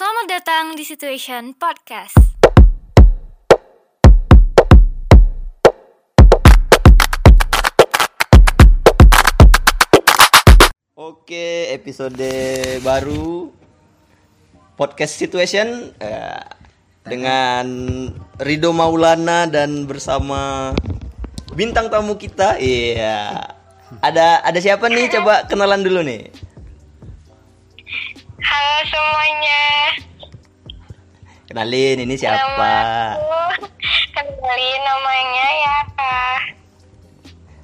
Selamat datang di Situation Podcast. Oke, episode baru podcast situation eh, dengan Rido Maulana dan bersama bintang tamu kita. Iya. Ada ada siapa nih? Coba kenalan dulu nih. Halo semuanya. Kenalin ini siapa? Namaku kenalin namanya ya.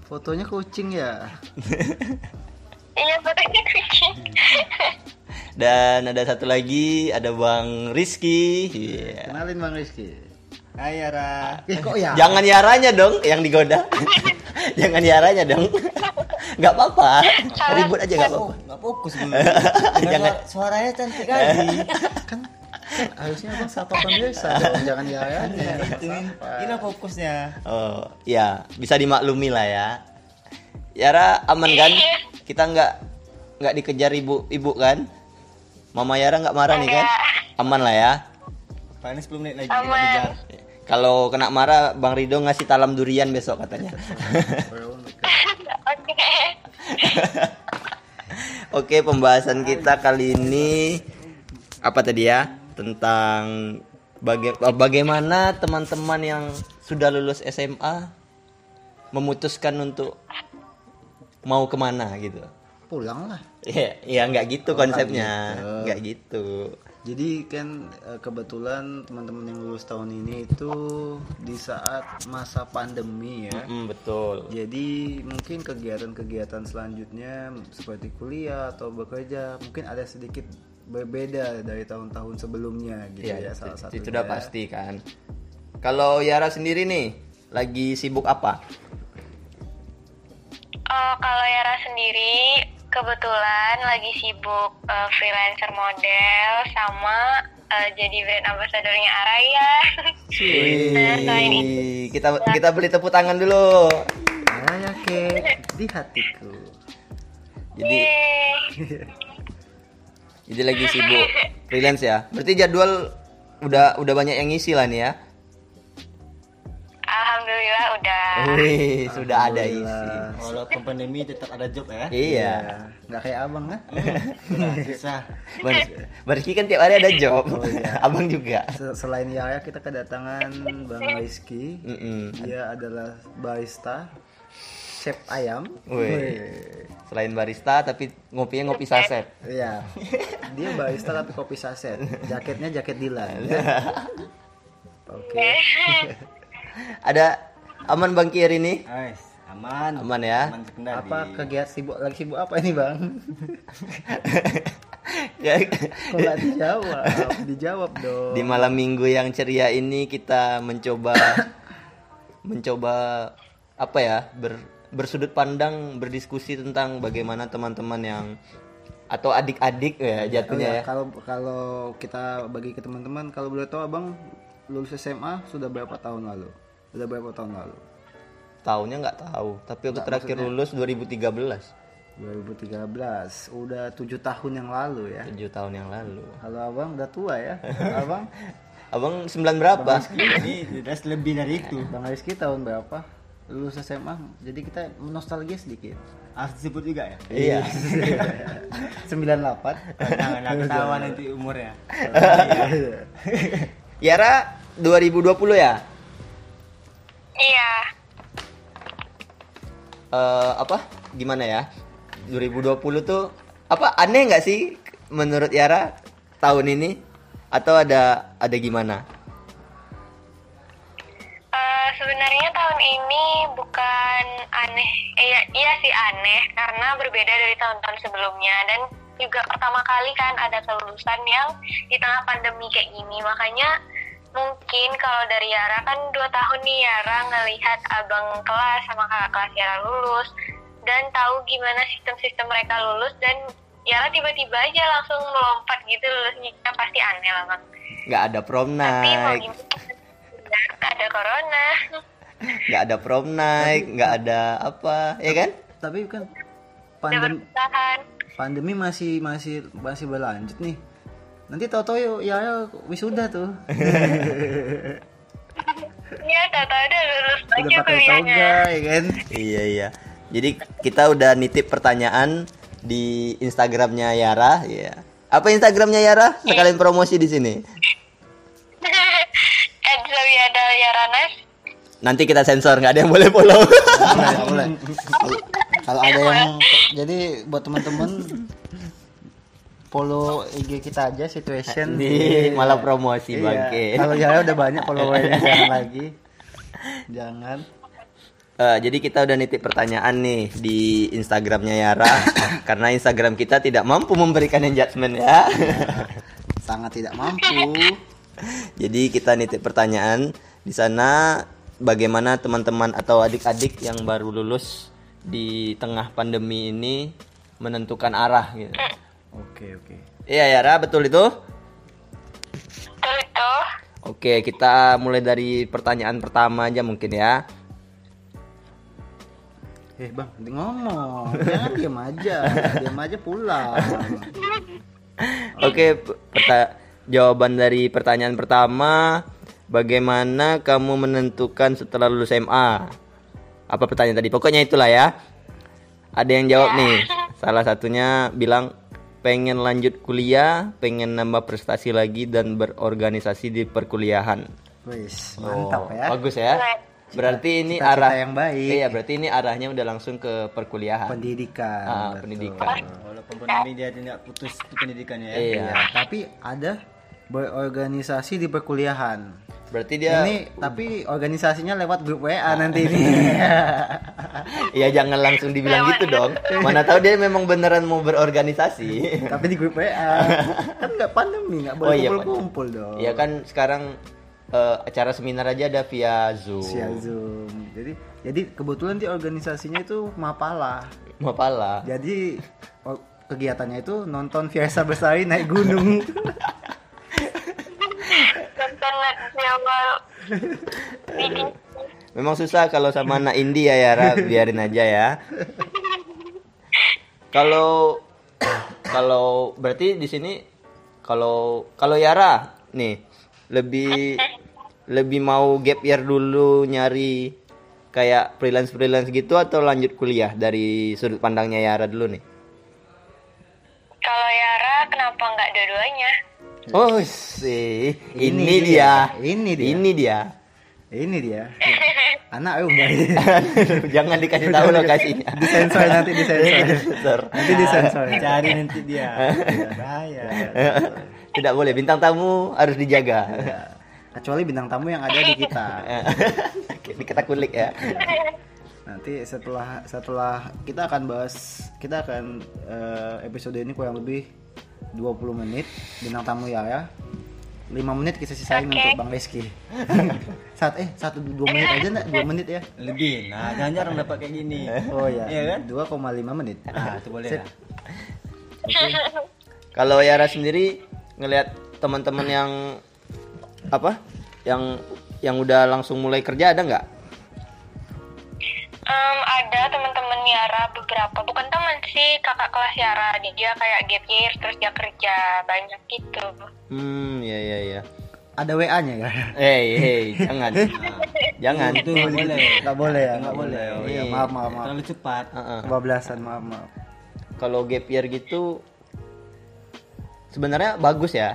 Fotonya kucing ya. Iya fotonya kucing. Dan ada satu lagi, ada Bang Rizky. Iya. Kenalin Bang Rizky. Hai Yara. Eh kok ya? Jangan Yaranya dong yang digoda. Jangan Yaranya dong. Gak apa-apa. Ribut aja gak apa-apa. Nggak fokus dulu. Jangan. Suaranya cantik kali. kan harusnya Bang sapa pemirsa dong, jangan ya ya. Ini fokusnya. Oh, ya, bisa dimaklumi lah ya. Yara aman kan? Kita nggak nggak dikejar ibu ibu kan? Mama Yara nggak marah nih kan? Aman lah ya. Paling 10 menit lagi Aman. kita kejar. Kalau kena marah, Bang Rido ngasih talam durian besok katanya. Oke. Pembahasan kita kali ini apa tadi ya? Tentang baga- bagaimana teman-teman yang sudah lulus SMA memutuskan untuk mau ke mana gitu. Pulang lah. Iya, iya nggak gitu Oh, nggak konsepnya, gitu. nggak gitu. Jadi kan eh, kebetulan teman-teman yang lulus tahun ini itu di saat masa pandemi ya. Mm, betul. Jadi mungkin kegiatan-kegiatan selanjutnya seperti kuliah atau bekerja mungkin ada sedikit berbeda dari tahun-tahun sebelumnya gitu Iya, ya salah itu satunya. sudah pasti kan. Kalau Yara sendiri nih, lagi sibuk apa? Oh, kalau Yara sendiri kebetulan lagi sibuk eh, freelancer model sama eh, jadi brand ambassadornya Araya. Nah, selain itu kita kita beli tepuk tangan dulu. Raya kek di hatiku. Jadi jadi lagi sibuk freelance ya. Berarti jadwal udah udah banyak yang ngisi lah nih ya. Alhamdulillah udah. Wih, sudah ada isi. Walaupun pandemi tetap ada job ya. Iya. Nggak kayak abang kan? Nah, susah. Kan tiap hari ada job. Oh, iya. Abang juga. Se- Selain Yaya kita kedatangan Bang Rizky. Mm-mm. Dia adalah barista chef ayam. Wih. Selain barista tapi ngopinya ngopi saset. Iya. Dia barista tapi kopi saset. Jaketnya jaket Dilan. Oke. Ada aman Bang Kier ini? Guys, aman. Aman ya? Aman. Apa kegiatan sibuk lagi sibuk apa ini, Bang? Ya, Kok dijawab? Dijawab dong. Di malam minggu yang ceria ini kita mencoba mencoba apa ya ber, bersudut pandang berdiskusi tentang bagaimana teman-teman yang atau adik-adik ya Oh jatuhnya ya, ya. kalau kalau kita bagi ke teman-teman, kalau boleh tahu Abang lulus SMA sudah berapa tahun lalu? Sudah berapa tahun lalu? Tahunnya nggak tahu, tapi aku terakhir lulus 2013, 2013. Udah tujuh tahun yang lalu ya. 7 tahun yang lalu. Halo Abang, udah tua ya. Abang, Abang 9 berapa? Jelas lebih dari itu. Bang Rizky tahun berapa? Lulus SMA. Jadi kita nostalgia sedikit. Harus disebut juga ya. Iya. 98. Jangan jangan ketawa nanti umurnya. Yara 2020 ya? Iya. eh apa? Gimana ya? 2020 tuh apa aneh nggak sih menurut Yara tahun ini? Atau ada ada gimana? Eh, sebenarnya tahun ini bukan aneh, eh, iya, iya sih aneh karena berbeda dari tahun-tahun sebelumnya. Dan juga pertama kali kan ada kelulusan yang di tengah pandemi kayak gini. Makanya mungkin kalau dari Yara kan dua tahun nih Yara ngelihat abang kelas sama kakak kelas Yara lulus dan tahu gimana sistem-sistem mereka lulus dan Yara tiba-tiba aja langsung melompat gitu lulusnya pasti aneh lah bang. nggak ada prom Tapi mau night gimana? Ada corona. nggak ada prom night nggak ada apa ya kan Tapi kan pandemi pandemi masih masih masih berlanjut nih. Nanti tahu-tahu ya, ya wisuda tuh. Iya, tahu-tahu udah lulus aja pakai kuliahnya. toga ya kan. Iya iya. Jadi kita udah nitip pertanyaan di Instagramnya Yara. Iya. Apa Instagramnya Yara? Sekalian promosi di sini. Nanti kita sensor nggak ada yang boleh follow. Boleh, boleh. Kalau- Kalau ada yang jadi buat teman-teman follow IG kita aja situation Nih, malah promosi Iya. bangke. Kalau ya udah banyak followernya jangan lagi. Jangan. Eh, jadi kita udah nitip pertanyaan nih di Instagramnya Yara karena Instagram kita tidak mampu memberikan engagement ya. Sangat tidak mampu. jadi kita nitip pertanyaan di sana bagaimana teman-teman atau adik-adik yang baru lulus di tengah pandemi ini menentukan arah gitu. Oke, oke. Iya Yara, betul itu? Betul itu. Oke, kita mulai dari pertanyaan pertama aja mungkin ya. Eh, Bang, ngomong. Jangan diam aja. Diam aja pulang. Oke, perta- jawaban dari pertanyaan pertama, bagaimana kamu menentukan setelah lulus MA? Apa pertanyaan tadi? Pokoknya itulah ya. Ada yang jawab nih. Salah satunya bilang pengen lanjut kuliah, pengen nambah prestasi lagi dan berorganisasi di perkuliahan. Wis, mantap ya. Bagus ya. Berarti ini cita-cita arah yang baik. Iya, berarti ini arahnya udah langsung ke perkuliahan. Pendidikan. Ah, betul. pendidikan. Walaupun pandemi dia tidak putus pendidikannya ya. Iya. Ya, tapi ada berorganisasi di perkuliahan. Berarti dia Ini tapi organisasinya lewat grup WA nanti ini. Ya jangan langsung dibilang gitu dong. Mana tahu dia memang beneran mau berorganisasi. tapi di grup WA. kan nggak pandemi, nggak boleh Oh, iya, kumpul-kumpul dong. Ya kan sekarang eh, acara seminar aja ada via Zoom. Via Zoom. Jadi jadi kebetulan di organisasinya itu Mapala. Mapala. Jadi kegiatannya itu nonton Fiesa Besari naik gunung. Awal. Bikin Memang susah kalau sama anak indie ya Yara, biarin aja ya. Kalau kalau berarti di sini kalau kalau Yara nih lebih lebih mau gap year dulu nyari kayak freelance freelance gitu atau lanjut kuliah dari sudut pandangnya Yara dulu nih. Kalau Yara kenapa nggak dua-duanya? Oh sih, ini, Ini dia. dia, ini dia. Ini dia. Ini dia. Anak Mbak. Jangan dikasih tahu lokasinya. disensor nanti disensor. Sensor. nanti disensor. Cari nanti dia. Bahaya. Tidak boleh bintang tamu harus dijaga. Ya. Kecuali bintang tamu yang ada di kita. Ini kita kulik ya. Nanti setelah setelah kita akan bahas kita akan eh, episode ini kurang lebih 20 menit bintang tamu ya ya. 5 menit kita sisain Oke. untuk Bang Reski. Saat eh satu dua menit aja enggak? 2 menit ya. Lebih. Nah, jangan jarang dapat kayak gini. Oh ya. Iya kan? 2,5 menit. Ah, itu boleh Sip. lah. Kalau Yara sendiri ngelihat teman-teman yang apa? Yang yang udah langsung mulai kerja ada nggak? Em, ada teman-teman Yara beberapa, bukan teman sih kakak kelas Yara. Dia kayak gap year terus dia kerja banyak gitu. Hmm, ya ya ya. Ada WA-nya ya? Hey, hey, jangan. jangan. Itu nggak boleh. Enggak boleh ya? Nggak boleh. Oh iya, maaf maaf maaf. Terlalu cepat. Heeh. Kebablasan, maaf maaf. Kalau gap year gitu sebenarnya bagus ya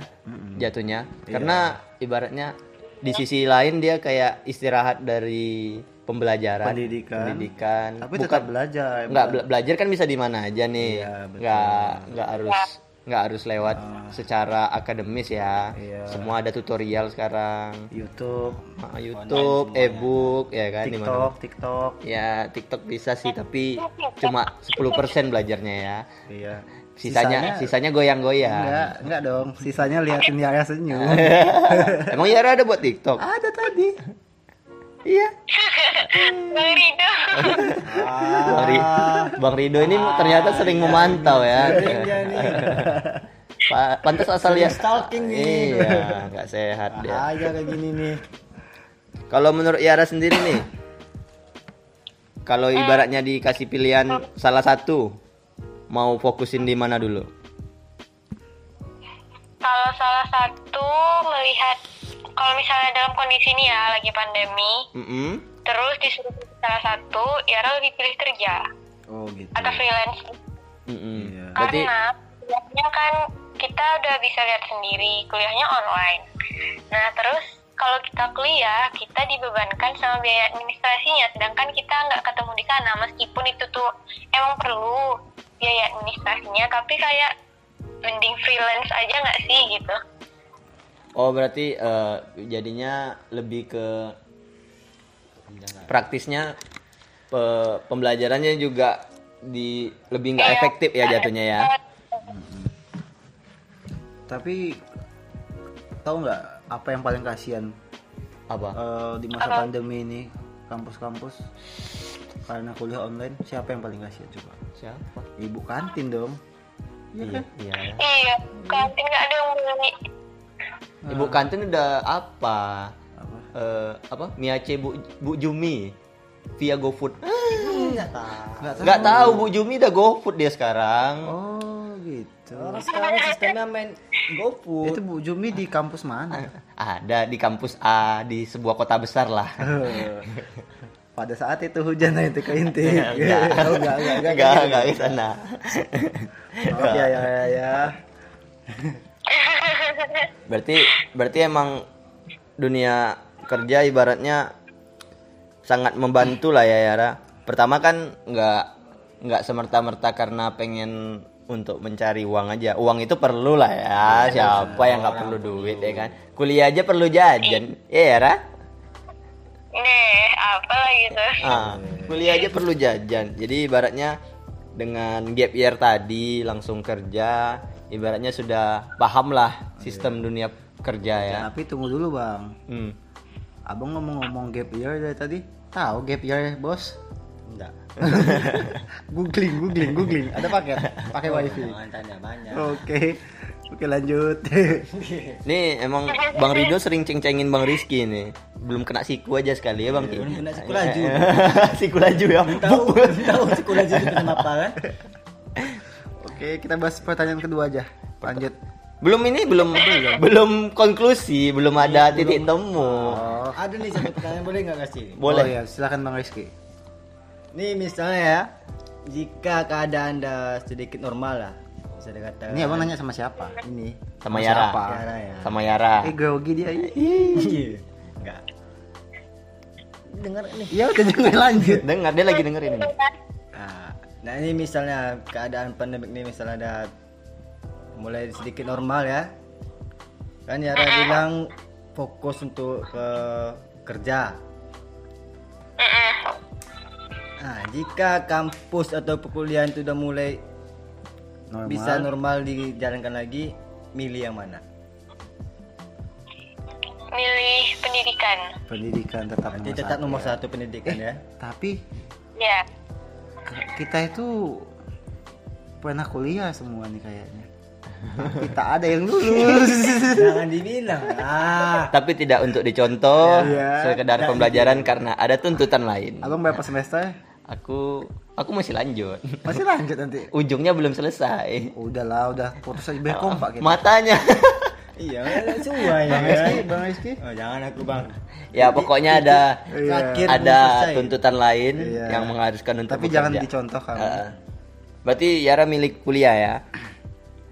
jatuhnya karena ibaratnya di sisi lain dia kayak istirahat dari pembelajaran Pendidikan. pendidikan. Tapi Bukan- tetap belajar. nggak bela- belajar kan bisa di mana aja nih Iya, betul. nggak nggak harus nggak harus lewat secara akademis ya Iya. semua ada tutorial sekarang YouTube, Ah, YouTube e-book ya kan TikTok, TikTok. ya TikTok bisa sih tapi cuma 10% belajarnya ya Iya. sisanya sisanya goyang-goyang Enggak, enggak dong. Sisanya liatin Yara senyum. emang Yara ada buat TikTok Ada tadi. Iya Bang Rido. Bang, Ri- Bang Rido ini ternyata sering memantau ya Pa- pantas asal ya stalking nih. iya nggak sehat dia Bahaya kayak gini nih. Kalau menurut Yara sendiri nih, kalau ibaratnya dikasih pilihan salah satu, mau fokusin di mana dulu? Kalau Eh, salah satu melihat kalau misalnya dalam kondisi ini ya lagi pandemi, Mm-mm. terus disuruh salah satu, Yara lebih pilih kerja Oh gitu. atau freelance. Mm-mm. Iya. Berarti Karena kuliahnya kan kita udah bisa lihat sendiri, kuliahnya online. Nah terus kalau kita kuliah, kita dibebankan sama biaya administrasinya, sedangkan kita nggak ketemu di sana. Meskipun itu tuh emang perlu biaya administrasinya, tapi kayak mending freelance aja nggak sih gitu. Oh berarti eh, jadinya lebih ke praktisnya pe- pembelajarannya juga di lebih nggak efektif ya jatuhnya ya. Tapi tahu nggak apa yang paling kasihan Apa? eh, di masa pandemi ini kampus-kampus karena kuliah online siapa yang paling kasihan coba? Siapa? Ibu kantin dong. Iya kan? Iya. ya. Iya, kantin nggak ada yang beli. Ibu kantin udah apa? Apa? Eh, apa? Miace Bu Bu Jumi via GoFood. Enggak tahu. Nggak tahu. Nggak tahu Bu Jumi udah GoFood dia sekarang. Oh gitu. Orang sekarang sistemnya main GoFood. Itu Bu Jumi di kampus mana? Ada di kampus A di sebuah kota besar lah. Pada saat itu hujan itu ke inti. Enggak. Enggak, enggak, enggak. Enggak, enggak ke sana. Maaf ya, ya, ya, ya. Berarti berarti emang dunia kerja ibaratnya sangat membantu lah ya Yara. Pertama kan nggak nggak semerta-merta karena pengen untuk mencari uang aja. Uang itu perlu lah ya. Siapa yang nggak perlu duit ya kan? Kuliah aja perlu jajan. Ya Yara? Nih, apa lagi tuh? Ah, kuliah aja perlu jajan. Jadi ibaratnya dengan gap year tadi langsung kerja, ibaratnya sudah paham lah sistem dunia kerja ya. Tapi tunggu dulu, Bang. Hmm. Abang ngomong-ngomong gap year dari tadi. Tahu gap year, Bos? Enggak. googling, googling, googling. Ada paket? Pakai wifi. Jangan tanya banyak. Oke. Oke, lanjut. Nih emang Bang Rido sering ceng-cengin Bang Rizky nih. Belum kena siku aja sekali ya Bang. Belum kena siku laju. siku laju ya. Tahu, tahu sekolah jadi kenapa kan? Oke, kita bahas pertanyaan kedua aja. Lanjut. Belum ini belum belum konklusi, belum ada titik temu. Oh. Ada nih satu pertanyaan boleh nggak kasih? Boleh. Oh, ya, silakan Bang Rizky. Nih misalnya ya, jika keadaan anda sedikit normal lah, bisa dikatakan. Ini abang nanya sama siapa? Ini. Sama Sama Yara. siapa? Yara ya. Sama Yara. Eh, grogi dia. Iya. Enggak. Dengar nih. Ya udah jangan lanjut. Dengar dia lagi dengerin ini. Nah, nah ini misalnya keadaan pandemik ini misalnya ada mulai sedikit normal ya. Kan Yara bilang fokus untuk ke kerja. Nah, jika kampus atau perkuliahan itu udah mulai Normal. bisa normal dijalankan lagi, milih yang mana? Milih pendidikan. pendidikan tetap Jadi nomor tetap satu nomor ya. satu pendidikan ya. Tapi Ya. k- kita itu pernah kuliah semua nih kayaknya. Tak ada yang lulus. Jangan dibilang. Ah, Tapi tidak untuk dicontoh, Iya. sekedar pembelajaran karena ada tuntutan lain. Abang berapa semester? Aku aku masih lanjut. Masih lanjut nanti. Ujungnya belum selesai. Udahlah, udah putus aja biar kompak kita. Matanya. iya, semua ya. Bang Rizky, Bang Rizky. Oh, jangan aku bang. ya pokoknya ada Terakhir ada belum selesai. tuntutan lain Iya. yang mengharuskan untuk Tapi jangan bekerja. dicontohkan. Heeh. Berarti Yara milik kuliah ya.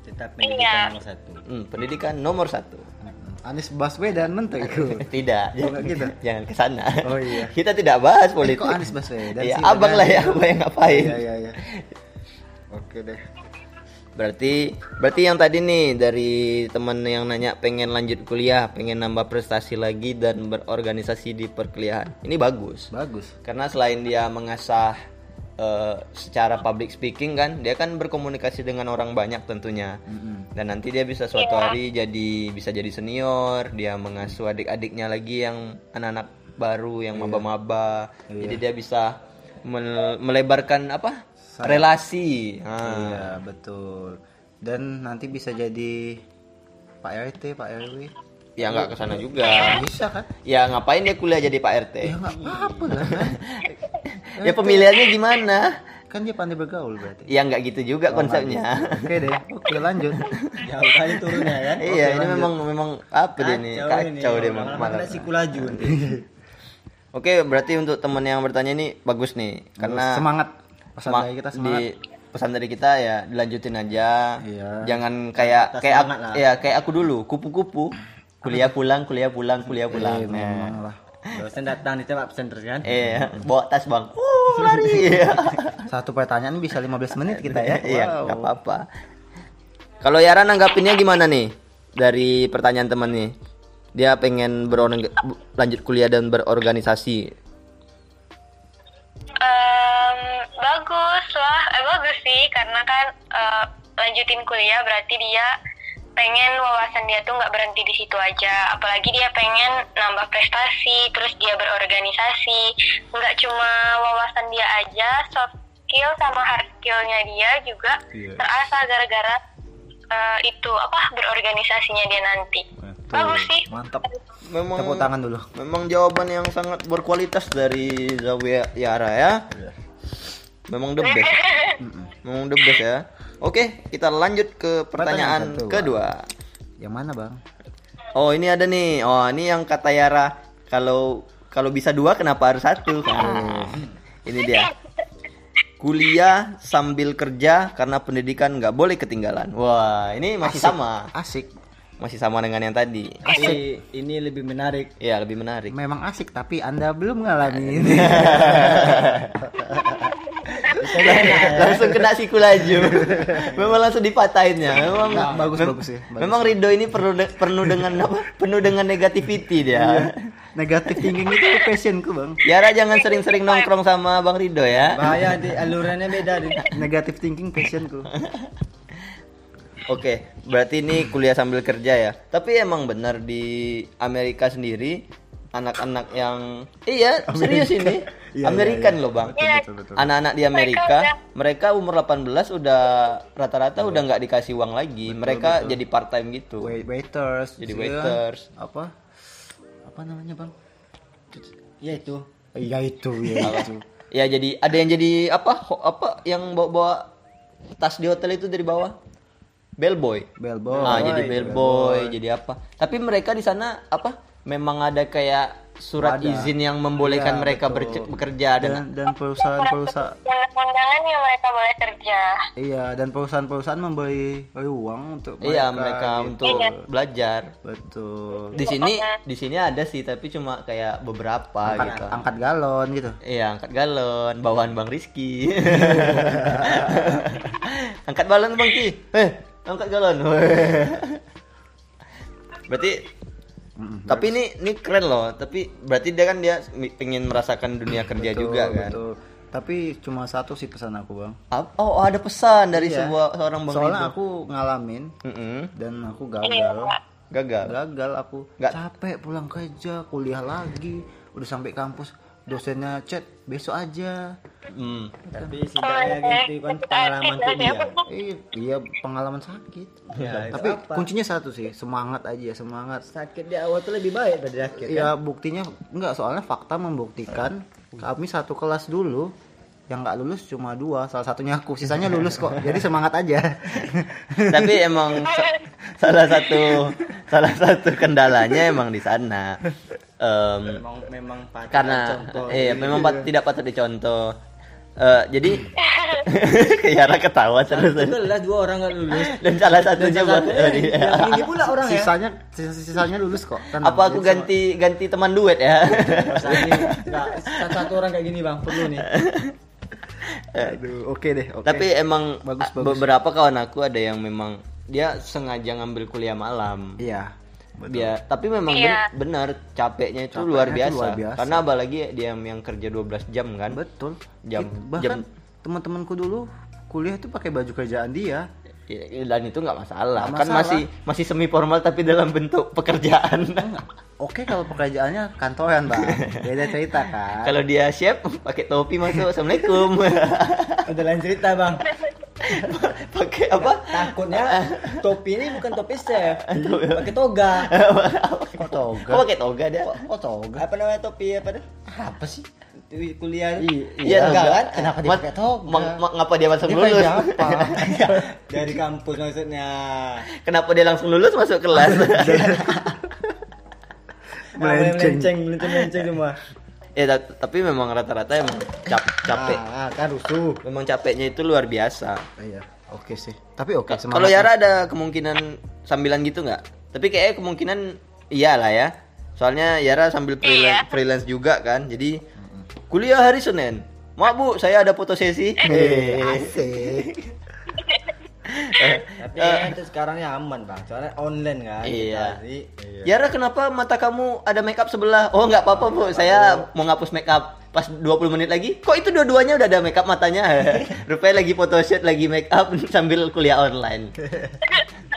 Tetap pendidikan nomor satu. Hmm, pendidikan nomor satu. Anies Baswedan menteriku. Tidak, Oh, nggak gitu? jangan ke sana. Oh, iya. Kita tidak bahas Eh, politik. kok Anies Baswedan Iya, sih? abang lah ya, abang yang ngapain. Iya, iya, iya. Oke deh. Berarti berarti yang tadi nih dari teman yang nanya pengen lanjut kuliah, pengen nambah prestasi lagi dan berorganisasi di perkuliahan. Ini bagus. Bagus. Karena selain dia mengasah eh, secara public speaking kan, dia kan berkomunikasi dengan orang banyak tentunya. Dan nanti dia bisa suatu hari jadi bisa jadi senior, dia mengasuh adik-adiknya lagi yang anak-anak baru yang maba-maba. Jadi dia bisa mel- melebarkan apa? Relasi. Ah. Iya, betul. Dan nanti bisa jadi Pak RT, Pak RW. Ya nggak ke sana juga. Bisa kan? Ya ngapain dia kuliah jadi Pak RT? Ya nggak apa-apa lah kan. ya pemilihannya gimana? Kan dia pandai bergaul berarti. Ya nggak gitu juga konsepnya. Oke deh. Oke lanjut. Jauh kali turunnya kan. iya, ini memang memang apa dia nih? ini. Kacau dia Malah malah. kena siku laju nanti. Oke, berarti untuk teman yang bertanya ini bagus nih, karena semangat. Pesan Ma- dari kita semangat. di pesan dari kita ya dilanjutin aja. Iya. Jangan kayak Kita kayak aku, lah. ya kayak aku dulu, kupu-kupu. Kuliah pulang, kuliah pulang, kuliah pulang. Eh, Nah. Dosen datang ditembak absen terus kan. Eh, bawa tas, Bang. Uh, lari. Satu pertanyaan bisa 15 menit kita ya. Iya, Wow. nggak apa-apa. Kalau Yara nanggapinnya gimana nih? Dari pertanyaan teman nih. Dia pengen lanjut kuliah dan berorganisasi. Em, bagus lah, eh, bagus sih karena kan eh, lanjutin kuliah berarti dia pengen wawasan dia tuh nggak berhenti di situ aja. Apalagi dia pengen nambah prestasi, terus dia berorganisasi. Nggak cuma wawasan dia aja, soft skill sama hard skillnya dia juga Iya. terasah gara-gara eh, itu apa berorganisasinya dia nanti. Betul. Bagus sih. Mantap. Memang Tepuk tangan dulu. Memang jawaban yang sangat berkualitas dari Zawia Yara ya. Memang the best. Memang the best ya. Oke, kita lanjut ke pertanyaan Pertanyaan satu, kedua. Yang mana bang? Oh, ini ada nih. Oh, ini yang kata Yara kalau kalau bisa dua kenapa harus satu? Nah, ini dia. Kuliah sambil kerja karena pendidikan nggak boleh ketinggalan. Wah, ini masih sama. Asik. Masih sama dengan yang tadi. Tapi ini lebih menarik. Ya, lebih menarik. Memang asik tapi anda belum ngalamin. langsung kena siku laju. Memang langsung dipatahinnya. Memang Nggak, bagus, mem- bagus ya, bagus. memang Rido ini perlu de- penuh dengan apa? Penuh dengan negativity dia. Negatif thinking itu passionku bang. Yara jangan sering-sering nongkrong sama Bang Rido ya. Bahaya di alurannya beda di. Negatif thinking passionku. oke berarti ini kuliah sambil kerja ya? Tapi emang benar di Amerika sendiri anak-anak yang iya serius ini Iya, Amerikan loh bang Betul betul. anak-anak di Amerika mereka umur 18 udah rata-rata udah nggak dikasih uang lagi mereka jadi part time gitu Wait, waiters. Jadi ya. waiters. Apa? Apa namanya bang? Ya itu. Iya itu ya itu. ya jadi ada yang jadi apa ho- apa yang bawa bawa tas di hotel itu dari bawah bellboy Bellboy. ah jadi bellboy jadi apa tapi mereka di sana apa memang ada kayak surat Ada. izin yang membolehkan Iya, mereka betul. bekerja dan Dan perusahaan-perusahaan Undang-undangan yang mereka boleh kerja. iya dan perusahaan-perusahaan memberi uang untuk iya mereka gitu. untuk belajar betul di sini di sini ada sih tapi cuma kayak beberapa angkat, gitu angkat galon gitu Iya, angkat galon, bawaan Bang Rizky. angkat balon Bang Ki. Eh, angkat galon. berarti tapi ini ini keren loh, tapi berarti dia kan dia pengen merasakan dunia kerja Betul, juga kan. betul. tapi cuma satu sih pesan aku bang Ap- Oh, ada pesan dari Iya. sebuah seorang Bang soalnya Rido. aku ngalamin Mm-mm, dan aku gagal gagal. gagal aku Nggak. capek pulang kerja kuliah lagi udah sampai kampus dosennya chat besok aja Hmm. Tapi setidaknya gitu kan pengalaman tuh dia. eh, iya pengalaman sakit Ya, tapi apa? kuncinya satu sih semangat aja semangat sakit di awal tuh lebih baik dari akhir kan? ya buktinya enggak soalnya fakta membuktikan kami satu kelas dulu yang nggak lulus cuma dua salah satunya aku sisanya lulus kok jadi semangat aja Tapi emang sa- salah satu salah satu kendalanya emang di sana. Em, memang memang patut karena contoh. iya memang pat- tidak patut dicontoh Eh, jadi Yara ketawa terus Betul lah dua orang nggak lulus. dan salah satunya buat Yang ini pula orang ya. sisanya sisa sisanya lulus kok Tenang. apa aku Jadi ganti ganti teman duet ya satu orang kayak gini bang perlu nih. aduh oke deh oke tapi emang Bagus, bagus. beberapa kawan aku ada yang memang dia sengaja ngambil kuliah malam iya dia tapi memang Iya. ben- benar capeknya itu Capeknya luar itu biasa. luar biasa. karena apalagi dia yang kerja 12 jam kan betul Jam- It- bahkan jam- teman-temanku dulu kuliah itu pakai baju kerjaan dia dan itu nggak masalah. Kan masalah. masih masih semi formal tapi dalam bentuk pekerjaan oke kalau pekerjaannya kantoran bang beda cerita kan kalau dia chef pakai topi masuk assalamualaikum Udah lain cerita bang. pakai apa Takutnya topi ini bukan topi chef, pakai toga. Kok toga? kok pakai toga dia Kok toga? Apa namanya topi apa tuh? Apa sih? Di Kuliah. Iya, toga toga. kan? Kenapa dia pakai toga? ngapa dia langsung Dia lulus apa? Dari kampus maksudnya. kenapa dia langsung lulus masuk kelas Melenceng. melenceng, melenceng, melenceng semua. ya ta- tapi memang rata-rata emang cap- capek Ah, ah, kan rusuh. memang capeknya itu luar biasa Iya, oke sih. Tapi oke semangat. kalau Yara ada kemungkinan sambilan gitu nggak tapi kayaknya kemungkinan iya lah ya soalnya Yara sambil freelance, freelance juga kan jadi kuliah hari Senin Maaf bu, saya ada foto sesi. Eh, asik. Tapi ya, itu sekarang ya aman bang, soalnya online kan. Iya. Jadi, Yara kenapa mata kamu ada makeup sebelah? Oh nggak apa-apa bu, saya mau ngapus makeup pas 20 menit lagi. Kok itu dua-duanya udah ada makeup matanya? Rupanya lagi photoshoot, lagi makeup sambil kuliah online.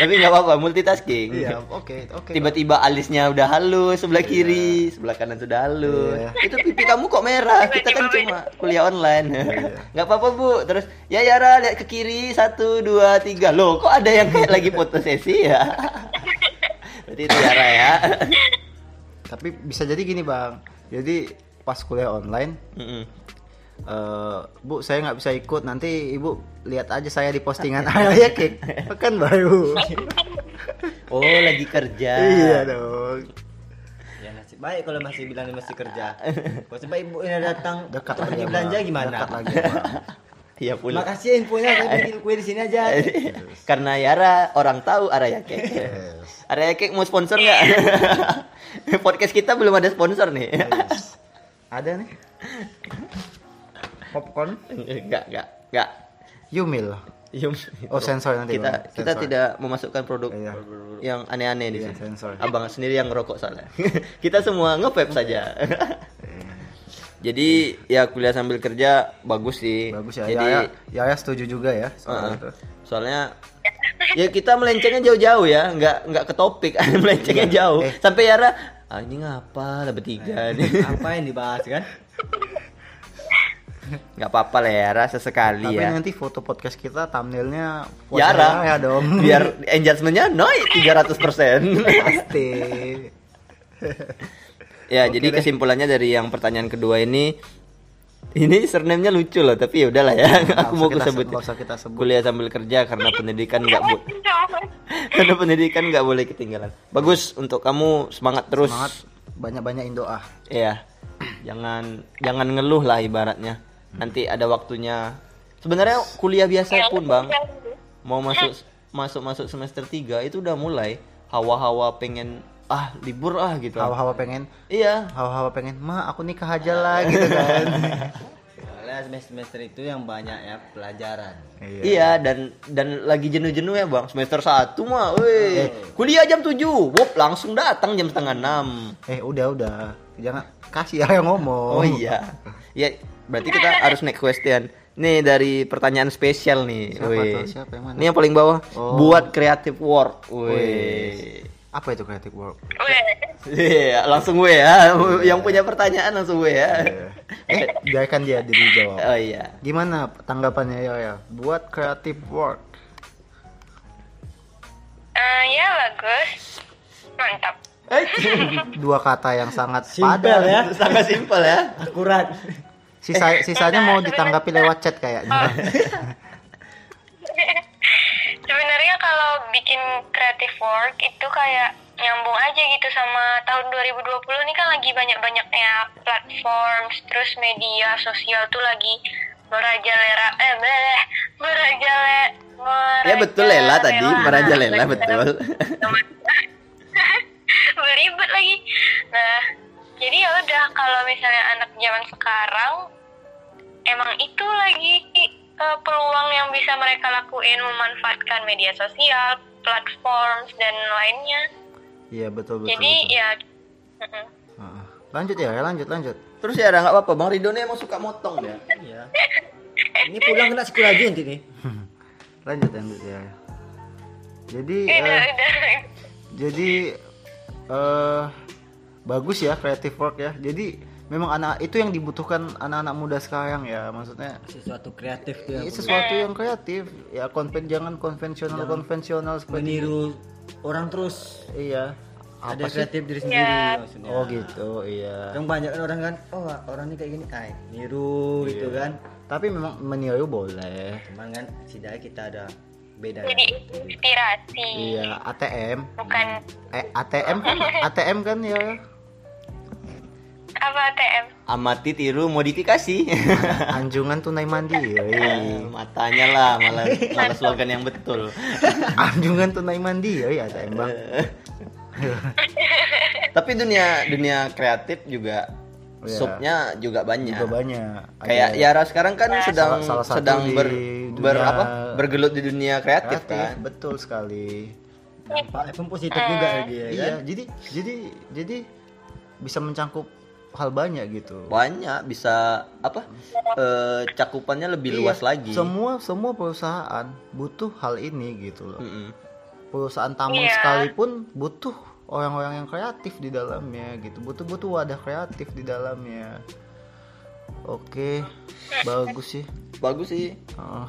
Tapi nggak apa-apa, multitasking. Iya, oke, oke. Tiba-tiba alisnya udah halus sebelah kiri, sebelah kanan sudah halus. Iya. Itu pipi kamu kok merah? Kita kan cuma kuliah online. Nggak apa-apa bu. Terus ya Yara lihat ke kiri satu dua tiga. Loh kok ada yang kayak lagi foto sesi ya? Berarti itu Yara ya. Tapi bisa jadi gini bang. Jadi pas kuliah online, Mm-mm. Eh, bu saya nggak bisa ikut. Nanti ibu lihat aja saya di postingan ayah kek pekan baru. Oh lagi kerja. iya dong. ya nasib baik kalau masih bilang masih kerja. Kalau sampai ibu ini datang Dekat untuk lagi belanja gimana? Dekat lagi. Iya pula. Makasih ya infonya, saya bikin kue di sini aja. Karena Yara orang tahu Araya Cake. Araya Cake mau sponsor nggak? Podcast kita belum ada sponsor nih. Ada nih. Popcorn, Enggak, enggak, enggak. Yumil. Yum. Oh, sensor nanti, Kita Bang. kita Sensor. tidak memasukkan produk Iya. yang aneh-aneh di Iya, sini. sensor. Abang sendiri yang ngerokok soalnya. kita semua nge-vape saja. Jadi ya kuliah sambil kerja bagus sih. Bagus ya. Jadi ya, ya, ya setuju juga ya soal uh, itu. soalnya ya kita melencengnya jauh-jauh ya, nggak nggak ke topik, melencengnya jauh. Eh. Sampai Yara, ah, ini ngapa lah bertiga nih. Apa yang dibahas kan? Nggak apa-apa lah Yara sesekali Tapi ya. nanti foto podcast kita thumbnailnya Yara, ya dong. biar engagementnya naik 300 pasti. Ya, jadi kesimpulannya dari yang pertanyaan kedua ini ini surname-nya lucu loh, tapi ya udahlah ya. Aku mau kita sebut. kita sebut. Kuliah sambil kerja karena pendidikan nggak bu karena pendidikan nggak boleh ketinggalan. Bagus untuk kamu semangat terus. Semangat banyak-banyakin doa. Iya. Jangan jangan ngeluh lah ibaratnya. Nanti ada waktunya. Sebenarnya kuliah biasa pun, Bang. Mau masuk masuk masuk semester 3 itu udah mulai. Hawa-hawa pengen ah libur ah gitu. Hawa-hawa pengen, Iya, hawa-hawa pengen, ma aku nikah aja lah gitu kan. Soalnya semester-semester itu yang banyak ya pelajaran. Iya. Dan dan lagi jenuh-jenuh ya bang. Semester 1 mah, weh. Kuliah jam 7 wop langsung datang jam setengah 6 Eh udah udah, jangan kasih ya yang ngomong. Oh iya, ya berarti kita harus next question. Nih dari pertanyaan spesial nih, Siapa tuh? Siapa yang mana? Ini yang paling bawah, Oh. buat creative work, weh. Apa itu creative work? Iya, langsung weh ya. Yang punya pertanyaan langsung weh ya. Eh, biarkan dia diri jawab. Oh iya. Gimana tanggapannya ya ya? Buat creative work. Eh, ya bagus, mantap. Eh, Dua kata yang sangat Simpel padat. ya. sangat simpel ya. Akurat. Sisa sisanya mau ditanggapi lewat chat kayaknya. Sebenarnya kalau bikin creative work itu kayak nyambung aja gitu sama tahun 2020 ini kan lagi banyak-banyaknya platform, terus media sosial tuh lagi merajalela eh bleh, merajale Ya betul Lela tadi, merajalela betul. Belibet lagi. Nah, jadi ya udah kalau misalnya anak zaman sekarang emang itu lagi eh, peluang yang bisa mereka lakuin memanfaatkan media sosial, platform dan lainnya. Iya betul betul. Jadi betul. ya mm-mm. Heeh. Lanjut ya, ya lanjut lanjut. Terus ya nggak apa-apa, Bang Ridho nih emang suka motong ya. Iya. Ini pulang kena sekolah lagi nanti nih. Lanjut lanjut ya. Jadi udah udah. jadi eh bagus ya creative work ya. Jadi memang anak itu yang dibutuhkan anak-anak muda sekarang ya maksudnya. Sesuatu kreatif tuh ini sesuatu yang kreatif. Ya konven jangan konvensional konvensional seperti meniru orang terus. Iya. Ada apa sih? kreatif diri sendiri maksudnya. Oh gitu iya. Yang banyak kan orang kan oh orang ini kayak gini. Ay niru gitu kan. Tapi memang meniru boleh. Cuman kan setidaknya kita ada beda. Jadi inspirasi, iya ATM bukan. Eh ATM kan? ATM kan ya? Apa ATM. Amati tiru modifikasi. anjungan tunai mandiri Matanya lah malah malah slogan yang betul. anjungan tunai mandiri ya ATM bang. Tapi dunia dunia kreatif juga Iya. subnya juga banyak. juga banyak Kayak Ada Yara sekarang kan sedang salah satu sedang ber, ber dunia apa? bergelut di dunia kreatif, kreatif kan. betul sekali pun positif juga ya dia iya kan jadi jadi jadi bisa mencangkup hal banyak gitu Banyak bisa apa? eh, cakupannya lebih Iya, luas lagi. semua semua perusahaan butuh hal ini gitu loh Mm-mm. perusahaan tambang Iya. sekalipun butuh orang-orang yang kreatif di dalamnya gitu butuh butuh wadah kreatif di dalamnya oke bagus sih Bagus sih. Heeh.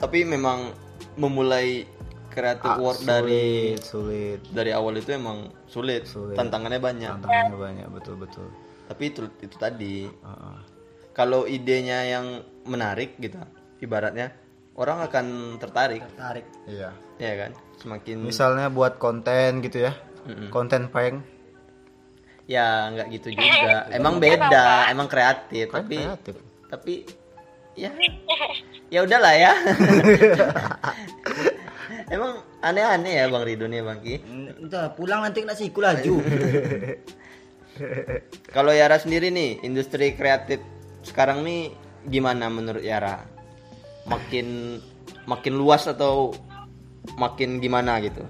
Tapi memang memulai kreatif Ah, work dari sulit dari awal itu emang sulit. Sulit. Tantangannya banyak. tantangannya banyak betul betul Tapi itu itu tadi. Heeh. Kalau idenya yang menarik gitu, ibaratnya orang akan tertarik, tarik iya ya kan? Semakin misalnya buat konten gitu ya Mm-mm. konten prank ya nggak gitu juga. Emang beda, emang kreatif, kan tapi kreatif tapi ya ya udahlah ya. emang aneh-aneh ya Bang Ridho nih Bang Ki. entah pulang nanti kena siku laju Kalau Yara sendiri nih, industri kreatif sekarang nih gimana menurut Yara? Makin makin luas atau makin gimana gitu?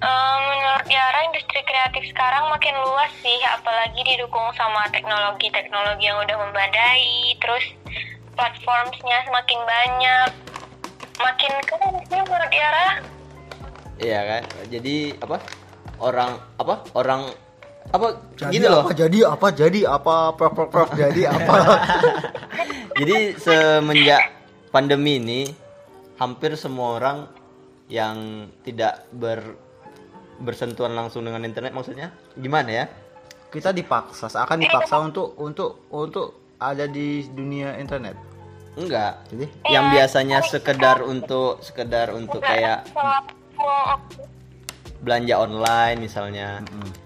Eh, menurut Yara, industri kreatif sekarang makin luas sih, apalagi didukung sama teknologi-teknologi yang udah membadai, terus platformsnya semakin banyak, makin keren sih menurut Yara. Iya kan? Jadi apa? Orang apa? Orang apa jadi gitu loh. apa jadi apa jadi apa prok prok prok jadi apa Jadi semenjak pandemi ini hampir semua orang yang tidak ber bersentuhan langsung dengan internet maksudnya gimana ya? kita dipaksa seakan dipaksa untuk untuk untuk ada di dunia internet Enggak. jadi Yang biasanya sekedar untuk sekedar untuk kayak belanja online misalnya.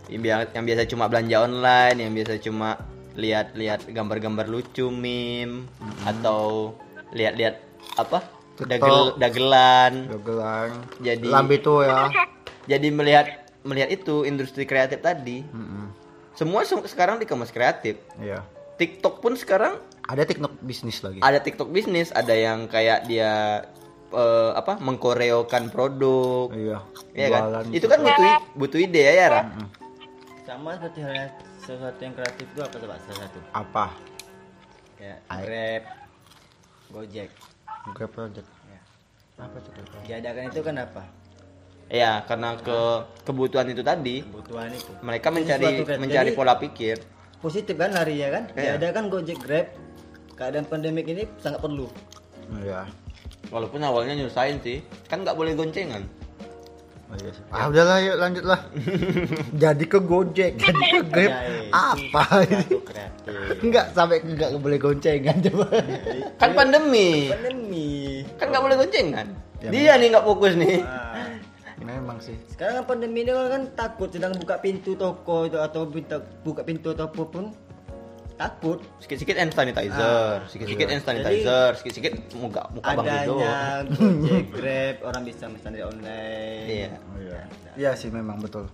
Yang bia- Yang biasa cuma belanja online, yang biasa cuma lihat-lihat gambar-gambar lucu meme atau lihat-lihat apa? Dagel dagelan. gelang Jadi lambe tuh ya jadi melihat melihat itu industri kreatif tadi. Mm-mm. Semua se- sekarang dikemas kreatif. iya TikTok pun sekarang ada TikTok bisnis lagi ada TikTok bisnis, ada yang kayak dia eh, apa mengkoreokan produk. iya Iya kan? Itu kan butuh butuh ide ya, ya Ra? sama seperti halnya sesuatu yang kreatif itu apa coba salah satu apa kayak Ay. grab gojek Grab project ya. apa tuh diadakan itu kan Iya, karena ke kebutuhan itu tadi kebutuhan itu mereka mencari kreatif. mencari Jadi, pola pikir. positif kan larinya kan Iya. diadakan gojek grab keadaan pandemik ini sangat perlu iya Walaupun awalnya nyusahin sih, kan nggak boleh goncengan. Oh, iya sih. ah udahlah yuk lanjut lah jadi ke Gojek jadi ke Grab Ya, iya. apa ini Satu kreatif enggak sampai enggak boleh goncengan coba Kan pandemi, pandemi kan nggak boleh goncengan. Ya, Dia nih nggak fokus nih. Nah, memang sih. Sekarang kan pandemi ini orang kan takut sedang buka pintu toko itu atau buka pintu atau apa pun takut. Sikit-sikit hand sanitizer, sikit-sikit hand sanitizer, sikit-sikit muka muka bang Rido. adanya gojek grab orang bisa pesan dari online. Iya. oh, iya iya sih memang betul.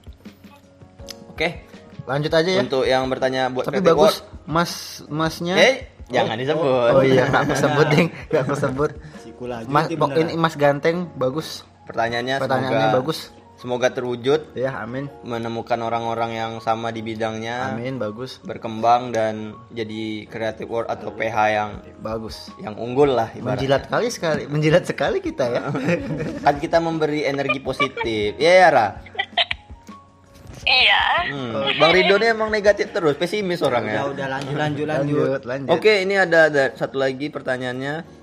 Oke, lanjut aja ya. Untuk yang bertanya buat tapi bagus World, mas masnya. Eh, jangan disebut. oh iya nggak aku sebut ding. Nggak aku sebut. Siku lagi mas ini mas ganteng bagus Pertanyaannya, Pertanyaannya semoga bagus. Semoga terwujud ya amin menemukan orang-orang yang sama di bidangnya, amin bagus berkembang dan jadi creative world atau PH yang bagus yang unggul lah ibaratnya. menjilat kali sekali menjilat sekali kita ya kan kita memberi energi positif. Iya ya, Ra? Iya. Hmm, Bang Rido ini emang negatif terus, pesimis Ya orangnya. udah lanjut lanjut lanjut. lanjut lanjut Oke, ini ada, ada satu lagi pertanyaannya.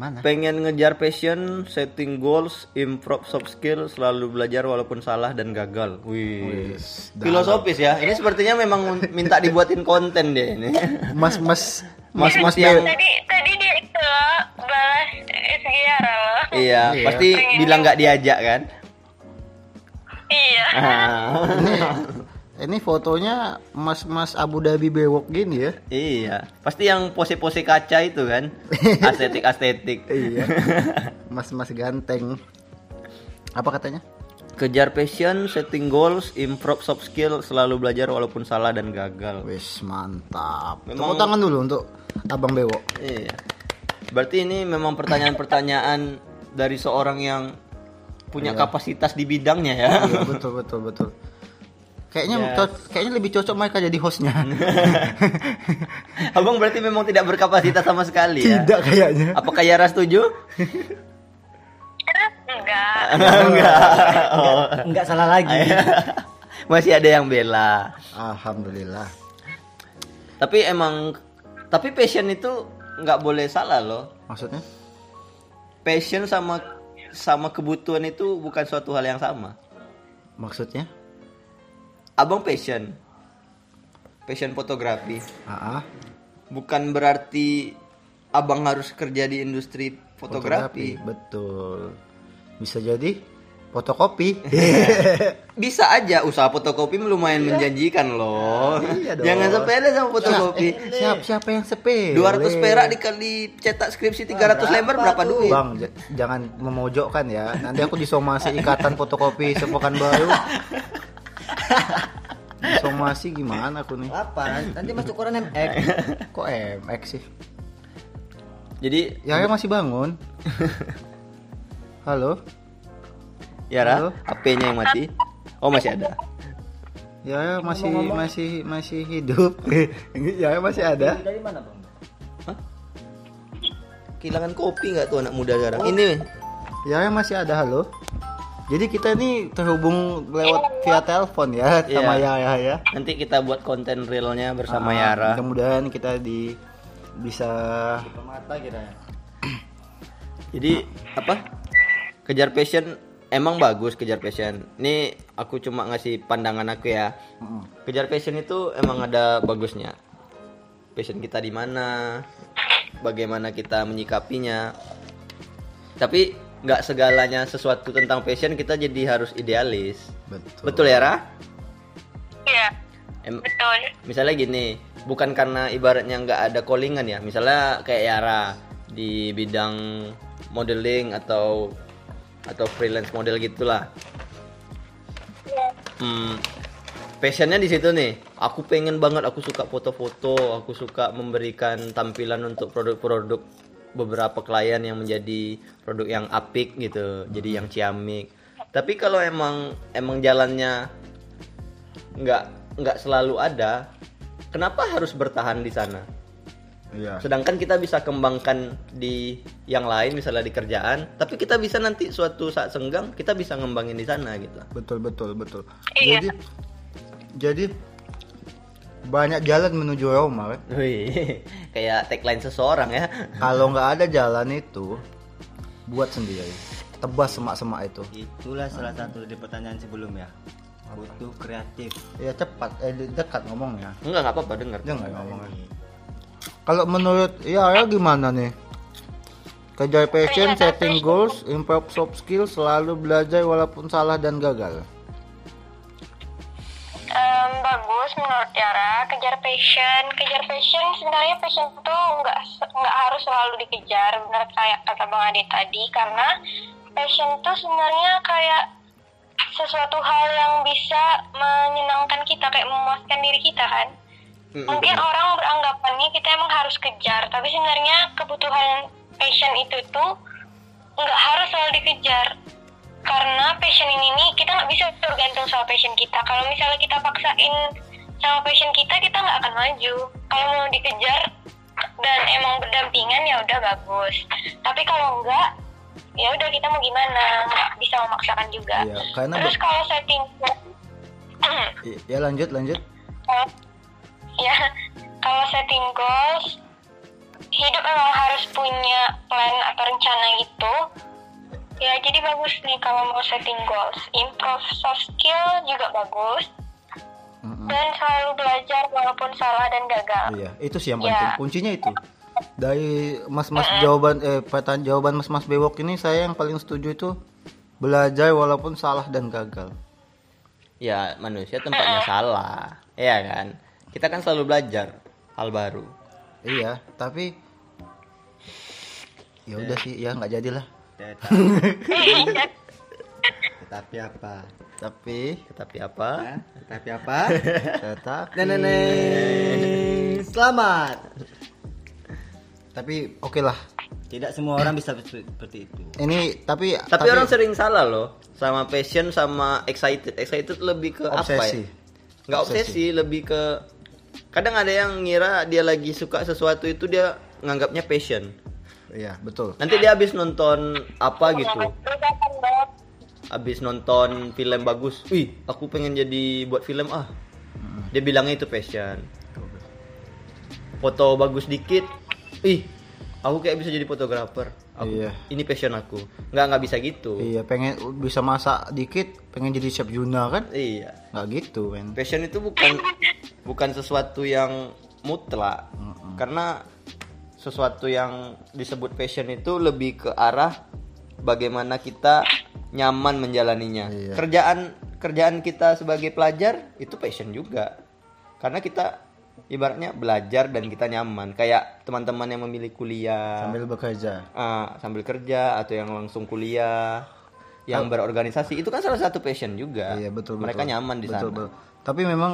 Mana Pengen ngejar passion, setting goals, improve soft skill, selalu belajar walaupun salah dan gagal. Wih. Wis, Filosofis ya. Ini sepertinya memang minta dibuatin konten deh ini. mas mas Mas-mas Tadi yang tadi dia itu balas SGR loh. iya, Iya. pasti bilang nggak diajak kan? Iya. Ah. Ini fotonya mas mas Abu Dhabi bewok gini ya iya, pasti yang pose-pose kaca itu kan. Estetik-estetik. iya mas mas ganteng apa katanya Kejar passion, setting goals, improve soft skill, selalu belajar walaupun salah dan gagal. wis mantap Memang- tepuk tangan dulu untuk abang bewok Iya. Berarti ini memang pertanyaan-pertanyaan dari seorang yang punya kapasitas di bidangnya ya. Iya, betul betul betul kayaknya Ya. co- kayaknya lebih cocok mereka jadi hostnya Abang berarti memang tidak berkapasitas sama sekali ya. tidak kayaknya Apakah Yara setuju? Enggak. Enggak. Oh. Enggak salah lagi. Masih ada yang bela. alhamdulillah Tapi emang tapi passion itu nggak boleh salah loh. maksudnya Passion sama sama kebutuhan itu bukan suatu hal yang sama. maksudnya Abang passion. Passion fotografi. ah ah. Bukan berarti abang harus kerja di industri fotografi. betul bisa jadi fotokopi Bisa aja usaha fotokopi lumayan menjanjikan loh. Iya dong. Jangan sepele sama fotokopi. siapa siapa yang sepele 200 perak dikali cetak skripsi 300 lembar berapa duit? Bang, jangan memojokkan ya. Nanti aku disomasi ikatan fotokopi sepokan baru. Somasi gimana aku nih? Apa? Nanti masuk koran MX. Kok MX sih? Jadi Ya, ya masih bangun. Halo? Yara, Halo? HP-nya yang mati. Oh, masih ada. Ya, ya masih masih masih hidup. ya, ya masih ada. Dari mana, Bang? Kehilangan kopi nggak tuh anak muda sekarang? Ini Ya, ya masih ada. Halo? Jadi kita ini terhubung lewat via telepon ya sama Iya. Yaya ya. nanti kita buat konten realnya bersama Ah, Yara. Mudah-mudahan kita di bisa Pemata kira. Jadi apa? Kejar passion emang bagus kejar passion. Ini aku cuma ngasih pandangan aku ya. Kejar passion itu emang ada bagusnya. Passion kita di mana? Bagaimana kita menyikapinya? Tapi nggak segalanya sesuatu tentang passion kita jadi harus idealis. betul. Betul ya, Ra? Iya. Em- Betul. misalnya gini bukan karena ibaratnya nggak ada callingan ya misalnya kayak Yara di bidang modeling atau atau freelance model gitulah hmm, passionnya di situ nih aku pengen banget aku suka foto-foto aku suka memberikan tampilan untuk produk-produk beberapa klien yang menjadi produk yang apik gitu jadi yang ciamik. Tapi kalau emang emang jalannya nggak nggak selalu ada kenapa harus bertahan di sana? Iya. sedangkan kita bisa kembangkan di yang lain misalnya di kerjaan tapi kita bisa nanti suatu saat senggang kita bisa ngembangin di sana gitu. Betul betul betul. Iya. jadi jadi banyak jalan menuju Roma kan? Wih, kayak tagline seseorang ya. Kalau nggak ada jalan itu buat sendiri. Tebas semak-semak itu. Itulah salah satu di pertanyaan sebelumnya. Butuh kreatif. ya cepat. Eh de- dekat ngomongnya. Enggak nggak apa-apa dengar. Dia nggak ngomongnya kalau menurut ya ya gimana nih? Kejar passion setting goals improve soft skill selalu belajar walaupun salah dan gagal Em, bagus menurut Yara kejar passion. Kejar passion sebenarnya passion itu nggak nggak harus selalu dikejar benar kayak kata bang Ade tadi karena passion itu sebenarnya kayak sesuatu hal yang bisa menyenangkan kita kayak memuaskan diri kita kan? Mungkin orang beranggapannya kita emang harus kejar tapi sebenarnya kebutuhan passion itu tuh nggak harus selalu dikejar karena passion ini nih kita nggak bisa tergantung sama passion kita. Kalau misalnya kita paksain sama passion kita kita nggak akan maju. Kalau mau dikejar dan emang berdampingan ya udah bagus. Tapi kalau enggak ya udah kita mau gimana? Nggak bisa memaksakan juga. Iya, karena terus kalau setting ya lanjut lanjut. Ya kalau setting goals hidup memang harus punya plan atau rencana itu ya jadi bagus nih kalau mau setting goals. Improve soft skill juga bagus. Mm-mm. dan selalu belajar walaupun salah dan gagal. Iya itu sih yang Ya. penting. Kuncinya itu. Dari mas-mas jawaban eh pertanyaan jawaban mas-mas bewok ini saya yang paling setuju itu belajar walaupun salah dan gagal. Ya manusia tempatnya salah, ya kan? Kita kan selalu belajar hal baru. iya tapi ya udah sih ya nggak jadilah Tetapi apa? tapi Tetapi apa? Tetapi apa? tetap Nenek, selamat. tapi oke lah Tidak semua orang bisa seperti itu. ini tapi Tapi, orang sering salah loh sama passion sama excited. Excited lebih ke apa Obsesi. ya? Nggak obsesi, lebih ke kadang ada yang ngira dia lagi suka sesuatu itu dia nganggapnya passion. Iya betul Nanti dia habis nonton apa gitu. Habis nonton film bagus. Wih, aku pengen jadi buat film ah. Dia bilangnya itu passion. Foto bagus dikit. Ih, aku kayak bisa jadi fotografer. Aku, Iya. Ini passion aku. Nggak nggak bisa gitu. iya pengen bisa masak dikit pengen jadi chef Juna kan Iya. nggak gitu men Passion itu bukan bukan sesuatu yang mutlak. Karena sesuatu yang disebut passion itu lebih ke arah bagaimana kita nyaman menjalaninya. Iya. Kerjaan kerjaan kita sebagai pelajar itu passion juga. Karena kita ibaratnya belajar dan kita nyaman. Kayak teman-teman yang memilih kuliah sambil bekerja ah, sambil kerja atau yang langsung kuliah yang berorganisasi itu kan salah satu passion juga. Iya betul Mereka betul. nyaman di betul, sana. betul. Tapi memang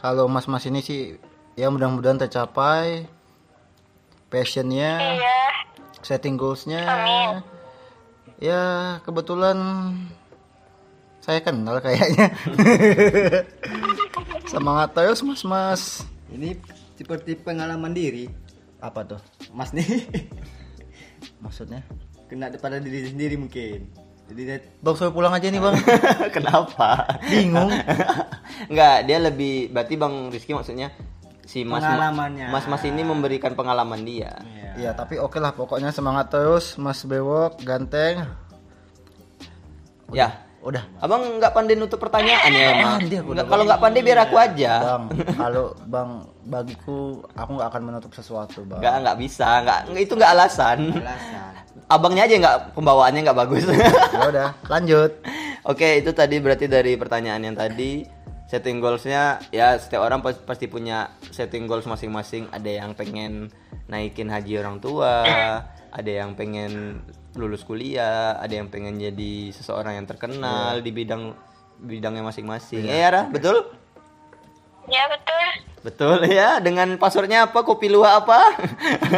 kalau mas-mas ini sih ya mudah-mudahan tercapai passionnya, iya setting goalsnya. Ya kebetulan saya kenal kayaknya. Semangat terus mas-mas. Ini seperti pengalaman diri. Apa tuh? Mas nih Maksudnya? kena pada diri sendiri mungkin. Jadi dia Bang saya pulang aja nih bang. Kenapa? Bingung. Enggak, dia lebih berarti Bang Rizky maksudnya si Mas Pengalamannya. Mas Mas ini memberikan pengalaman dia. ya, Iya tapi oke lah pokoknya semangat terus Mas Bewok ganteng. Ya. Udah. Abang nggak pandai nutup pertanyaan ya emang. Udah, Kalau nggak pandai biar aku aja. Bang, kalau Bang bagiku aku nggak akan menutup sesuatu, Bang. Nggak nggak bisa, nggak- itu nggak alasan. alasan. Abangnya aja nggak pembawaannya nggak bagus. Ya udah, lanjut. Oke, itu tadi berarti dari pertanyaan yang tadi setting goalsnya ya setiap orang pas- pasti punya setting goals masing-masing. Ada yang pengen naikin haji orang tua, ada yang pengen lulus kuliah, ada yang pengen jadi seseorang yang terkenal di bidang bidangnya masing-masing. Eh, ya, Ra? betul? ya betul Betul ya. Dengan passwordnya apa? Kopi luwak apa?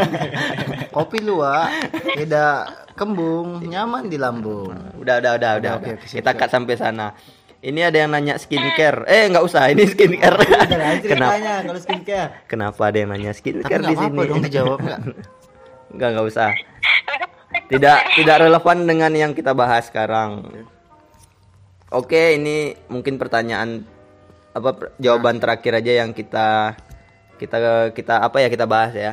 Kopi luwak tidak kembung, nyaman di lambung. udah, udah, udah, udah. oke, udah. oke, siap, Kita cut sampai sana. Ini ada yang nanya skincare. Eh, nggak usah. Ini skincare. Kenapa? Kalau skincare. Kenapa ada yang nanya skincare nggak di sini? apa-apa dong dijawab nggak? Enggak, enggak usah. Tidak tidak relevan dengan yang kita bahas sekarang. Oke, ini mungkin pertanyaan apa jawaban terakhir aja yang kita kita kita apa ya kita bahas ya.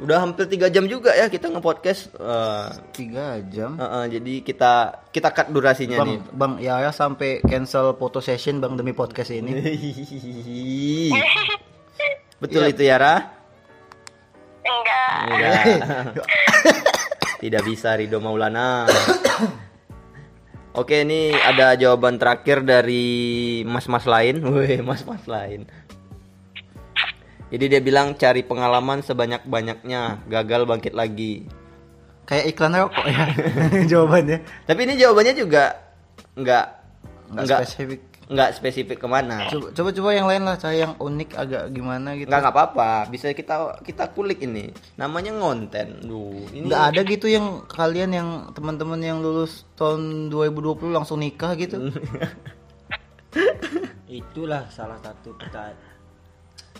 Udah hampir tiga jam juga ya kita nge-podcast. Eh, Tiga jam. eh, eh, jadi kita kita cut durasinya nih. Bang, Bang ya sampai cancel foto session Bang demi podcast ini. Betul itu ya, Ra? enggak Enggak. Tidak bisa Rido Maulana. Oke, ini ada jawaban terakhir dari mas-mas lain. Wih, mas-mas lain. Jadi dia bilang cari pengalaman sebanyak-banyaknya, gagal bangkit lagi. Kayak iklan rokok ya jawabannya. Tapi ini jawabannya juga nggak Nggak spesifik. nggak spesifik ke mana. Coba, coba coba yang lain lah, cari yang unik agak gimana gitu. Nggak nggak apa-apa, bisa kita kita kulik ini. Namanya ngonten. Duh, ini Nggak ada gitu yang kalian yang teman-teman yang lulus tahun 2020 langsung nikah gitu. Itulah salah satu peta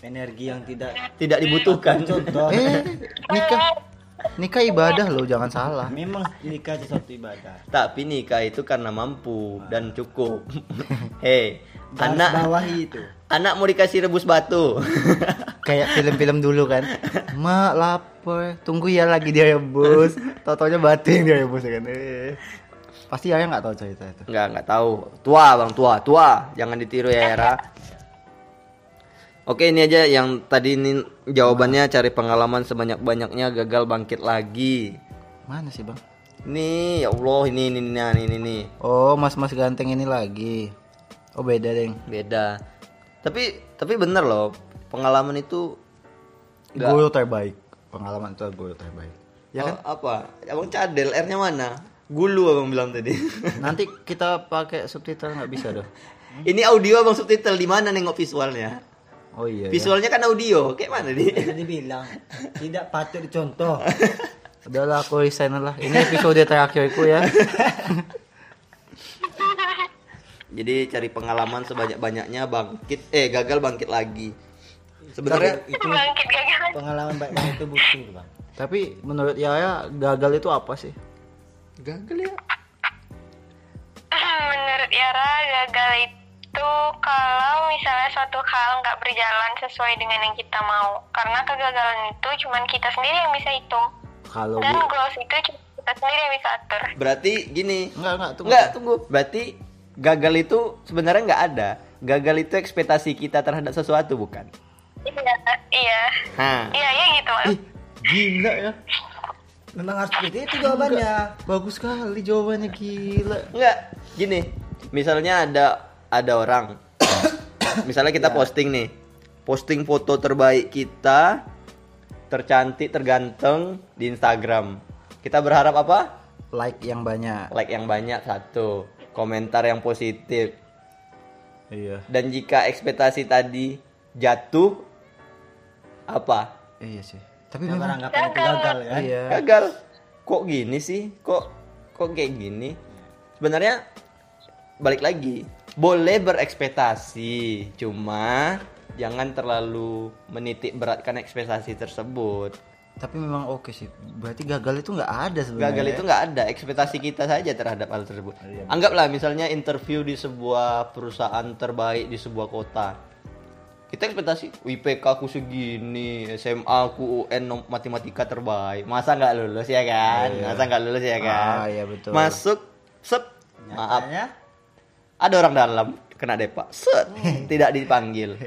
energi yang tidak tidak dibutuhkan. contoh. eh, nikah. Nikah ibadah loh, jangan salah. Memang nikah sesuatu ibadah. Tapi nikah itu karena mampu dan cukup. Hei, Anak. bawahi itu Anak mau dikasih rebus batu. Kayak film-film dulu kan. Mak lapar, tunggu ya lagi dia rebus. Totonya batu yang dia rebus kan. Eh. Pasti ayah nggak tahu cerita itu. Enggak, enggak tahu. Tua, Bang, tua, tua. Jangan ditiru ya, Era. Oke, ini aja yang tadi ini jawabannya cari pengalaman sebanyak-banyaknya gagal bangkit lagi. Mana sih bang? Ini ya Allah, ini ini ini ini, ini. Oh mas-mas ganteng ini lagi. Oh beda deng. Beda. Tapi tapi bener loh, pengalaman itu Nggak. Guru terbaik. Pengalaman itu guru terbaik. Ya kan? Oh, apa? Abang cadel, R-nya mana? Gulu abang bilang tadi. Nanti kita pakai subtitle nggak bisa dong. ini audio abang subtitle di mana nengok visualnya? Oh iya. ya. Visualnya kan audio, kayak mana nih? tadi bilang tidak patut dicontoh Udahlah aku resign lah. Ini episode terakhirku ya. Jadi cari pengalaman sebanyak-banyaknya bangkit eh gagal bangkit lagi. Sebenarnya itu bangkit gagal pengalaman baik banget itu butuh bang Tapi menurut Yaya gagal itu apa sih? gagal ya. menurut Yara gagal itu kalau misalnya suatu hal nggak berjalan sesuai dengan yang kita mau karena kegagalan itu cuman kita sendiri yang bisa hitung Kalau dan bu- goals itu cuma kita sendiri yang bisa atur Berarti gini. Enggak, enggak, tunggu. Enggak, tunggu. Berarti gagal itu sebenarnya nggak ada. Gagal itu ekspektasi kita terhadap sesuatu bukan? iya iya iya iya gitu. Ih, gila ya. memang harus seperti itu jawabannya Bagus sekali jawabannya gila. Enggak, gini. Misalnya ada ada orang. misalnya kita posting nih. Posting foto terbaik kita tercantik, terganteng di Instagram. Kita berharap apa? Like yang banyak. Like yang banyak satu, komentar yang positif. Iya. Dan jika ekspektasi tadi jatuh apa? Iya sih. Tapi memang beranggapan itu gagal kan iya. Gagal. Kok gini sih? Kok kok kayak gini? Sebenarnya balik lagi, boleh berekspektasi, cuma jangan terlalu menitik beratkan ekspektasi tersebut. Tapi memang oke sih. Berarti gagal itu nggak ada sebenarnya. Gagal itu nggak ada, ekspektasi kita saja terhadap hal tersebut. Anggaplah misalnya interview di sebuah perusahaan terbaik di sebuah kota. Kita ekspektasi IPK aku segini, SMA aku UN matematika terbaik. Masa nggak lulus ya kan? Masa nggak lulus ya kan? Ah, iya, betul. Masuk, sep, maaf, ada orang dalam kena depak, set, tidak dipanggil.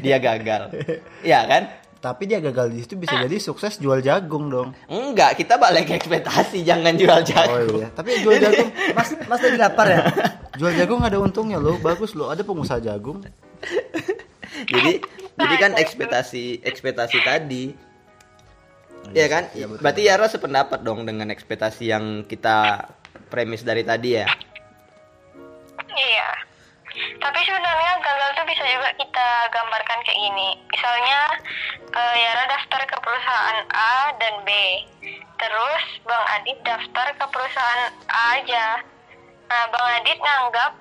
Dia gagal. Iya kan? Tapi dia gagal di situ bisa jadi sukses jual jagung dong. Enggak, kita balik ke ekspektasi, jangan jual Oh jagung. iya. Tapi jual jagung, mas mas lagi lapar ya jual jagung ada untungnya loh. Bagus loh. Ada pengusaha jagung. jadi jadi kan ekspektasi ekspektasi tadi ya kan berarti Yara sependapat dong dengan ekspektasi yang kita premis dari tadi ya Iya. Tapi sebenarnya gagal tuh bisa juga kita gambarkan kayak gini. Misalnya eh, Yara daftar ke perusahaan A dan B. Terus Bang Adit daftar ke perusahaan A aja. Nah, Bang Adit nganggap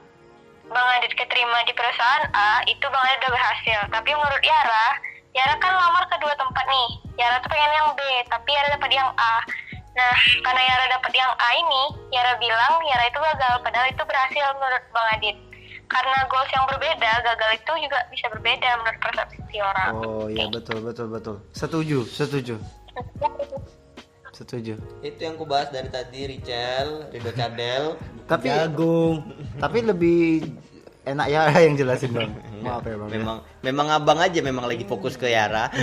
Bang Adit keterima di perusahaan A itu Bang Adit udah berhasil. Tapi menurut Yara, Yara kan lamar ke dua tempat nih. Yara tuh pengen yang B, tapi Yara dapat yang A. Nah, karena Yara dapat yang A ini, Yara bilang Yara itu gagal, padahal itu berhasil menurut Bang Adit. Karena goals yang berbeda, gagal itu juga bisa berbeda menurut persepsi orang. Oh iya betul betul betul. Setuju setuju setuju. itu yang ku bahas dari tadi Richel Rido Cadel Tapi jagung tapi lebih enak ya yang jelasin bang. Maaf ya bang. ya. memang memang abang aja memang lagi fokus ke Yara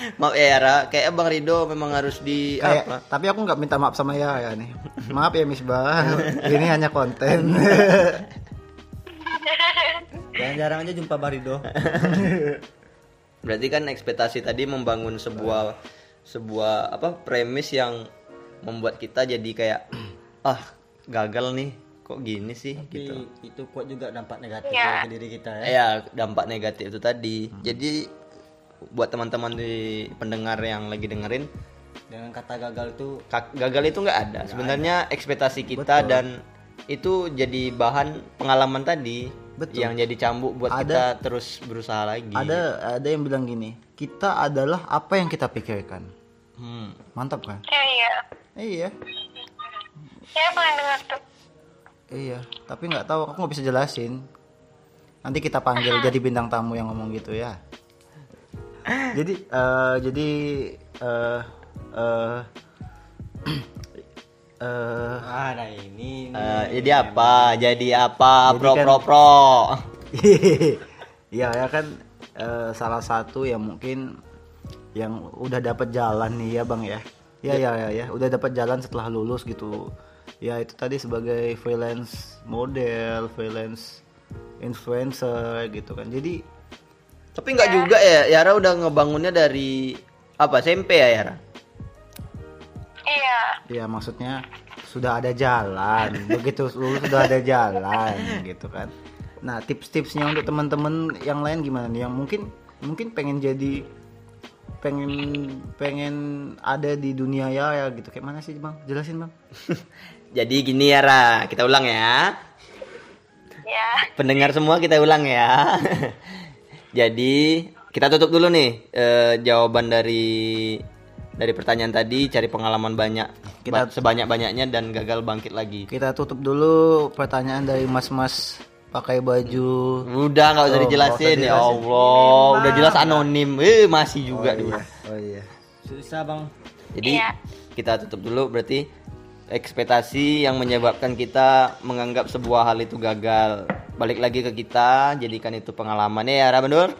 maaf ya Yara kayak abang Rido memang harus di Kayak, apa tapi aku nggak minta maaf sama ya ya nih. Maaf ya Misbah. Ini hanya konten. jarang-jarang aja jumpa Barido Berarti kan ekspektasi tadi membangun sebuah sebuah apa premis yang membuat kita jadi kayak ah gagal nih kok gini sih tapi gitu. itu kuat juga dampak negatif Iya. ke diri kita ya Ya dampak negatif itu tadi. Jadi buat teman-teman di pendengar yang lagi dengerin dengan kata gagal itu gagal itu nggak ada. Sebenarnya ekspektasi kita dan itu jadi bahan pengalaman tadi Betul. yang jadi cambuk buat Ada- kita terus berusaha lagi. ada ada yang bilang gini. Kita adalah apa yang kita pikirkan. Hmm. Mantap kan? Ya, iya. Iya. Ya, pernah dengar tuh. Iya, tapi nggak tahu aku nggak bisa jelasin Nanti kita panggil jadi bintang tamu yang ngomong gitu ya. jadi eh, jadi eh eh eh Ah, nah ini. Eh, jadi apa? Jadi apa? Jadi Pro kan- pro pro. Iya ya kan eh, salah satu yang mungkin yang udah dapat jalan nih ya bang ya. Ya ya ya ya udah dapat jalan setelah lulus gitu. Ya itu tadi sebagai freelance model, freelance influencer gitu kan. Jadi Tapi nggak juga ya, Yara udah ngebangunnya dari apa SMP ya Yara? Iya. ya maksudnya sudah ada jalan. Begitu lulus sudah ada jalan gitu kan. Nah tips-tipsnya untuk teman-teman yang lain gimana nih? Yang mungkin mungkin pengen jadi pengen pengen ada di dunia ya ya gitu kayak mana sih bang jelasin bang Jadi gini Yara, kita ulang ya. Ya. Pendengar semua kita ulang ya. Jadi kita tutup dulu nih eh, jawaban dari dari pertanyaan tadi cari pengalaman banyak Kita- sebanyak banyaknya dan gagal bangkit lagi. kita tutup dulu pertanyaan dari mas-mas pakai baju Udah nggak usah Oh, dijelasin ya dijelasin. Allah, udah jelas anonim. Eh masih juga oh, dia. iya. oh iya Susah, Bang. Jadi Iya. kita tutup dulu berarti ekspektasi yang menyebabkan kita menganggap sebuah hal itu gagal. Balik lagi ke kita, jadikan itu pengalamannya ya, Ra, bener?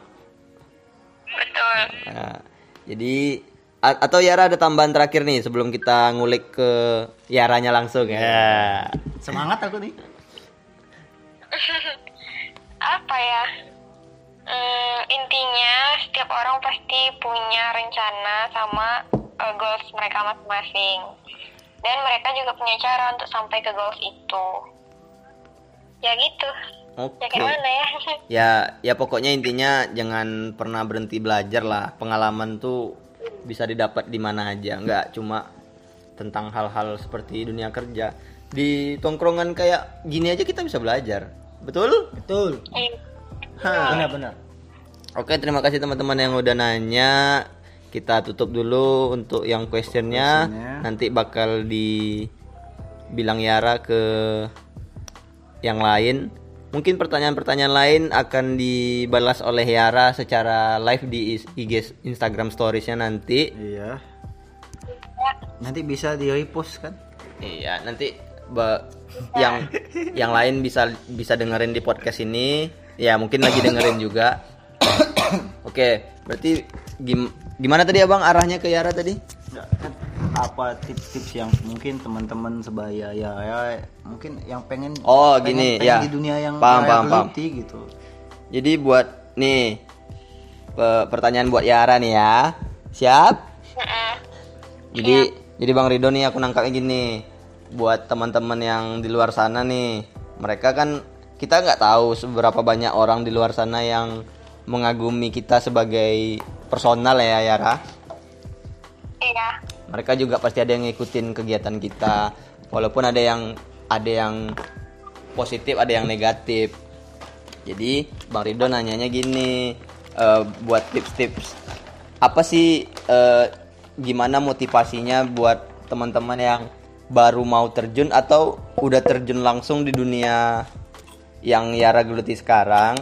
Betul. Nah, jadi a- atau Yara ada tambahan terakhir nih sebelum kita ngulik ke Yaranya langsung ya. semangat aku nih Apa ya? Hmm, intinya setiap orang pasti punya rencana sama uh, goals mereka masing-masing. Dan mereka juga punya cara untuk sampai ke goals itu. Ya gitu. Oke. Ya kayak mana ya? Ya, ya pokoknya intinya jangan pernah berhenti belajar lah. Pengalaman tuh bisa didapat di mana aja, nggak cuma tentang hal-hal seperti dunia kerja. Di tongkrongan kayak gini aja kita bisa belajar. Betul? Betul. Iya. Benar-benar. Oke, terima kasih teman-teman yang udah nanya. Kita tutup dulu untuk yang questionnya. Questionnya. Nanti bakal dibilang Yara ke yang lain. Mungkin pertanyaan-pertanyaan lain akan dibalas oleh Yara secara live di IG Instagram Storiesnya nanti. iya nanti bisa di repost kan Iya, nanti ba- yang yang lain bisa bisa dengerin di podcast ini. Ya, mungkin lagi dengerin juga. Oke, berarti gim- gimana tadi Abang arahnya ke Yara tadi? Kan apa tips-tips yang mungkin teman-teman sebaya ya ya mungkin yang pengen Oh, pengen- gini, pengen ya. di dunia yang Paham, paham, paham. gitu Jadi buat nih pe- pertanyaan buat Yara nih ya. Siap? Jadi jadi Bang Rido nih aku nangkapnya gini. Buat teman-teman yang di luar sana nih, mereka kan kita nggak tahu seberapa banyak orang di luar sana yang mengagumi kita sebagai personal ya Yara. Iya. Mereka juga pasti ada yang ngikutin kegiatan kita. Walaupun ada yang ada yang positif, ada yang negatif. Jadi Bang Ridho nanyanya gini, eh, buat tips-tips apa sih eh, gimana motivasinya buat teman-teman yang baru mau terjun atau udah terjun langsung di dunia yang Yara geluti sekarang?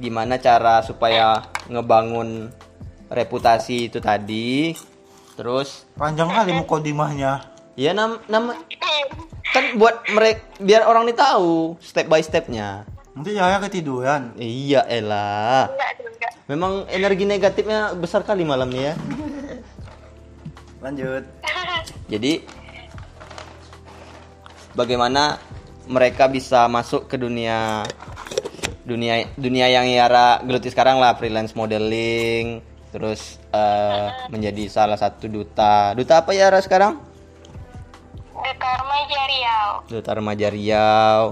Gimana cara supaya ngebangun reputasi itu tadi? Terus panjang kali mukodimahnya ya nam nama kan buat mereka biar orang ini tahu step by stepnya. nanti Yaya ketiduran Iya elah. Enggak juga. Memang energi negatifnya besar kali malam ini ya. lanjut Jadi bagaimana mereka bisa masuk ke dunia dunia dunia yang Yara geluti sekarang lah freelance modeling terus eh, menjadi salah satu duta duta apa Yara sekarang Duta Remaja Riau. duta remaja Riau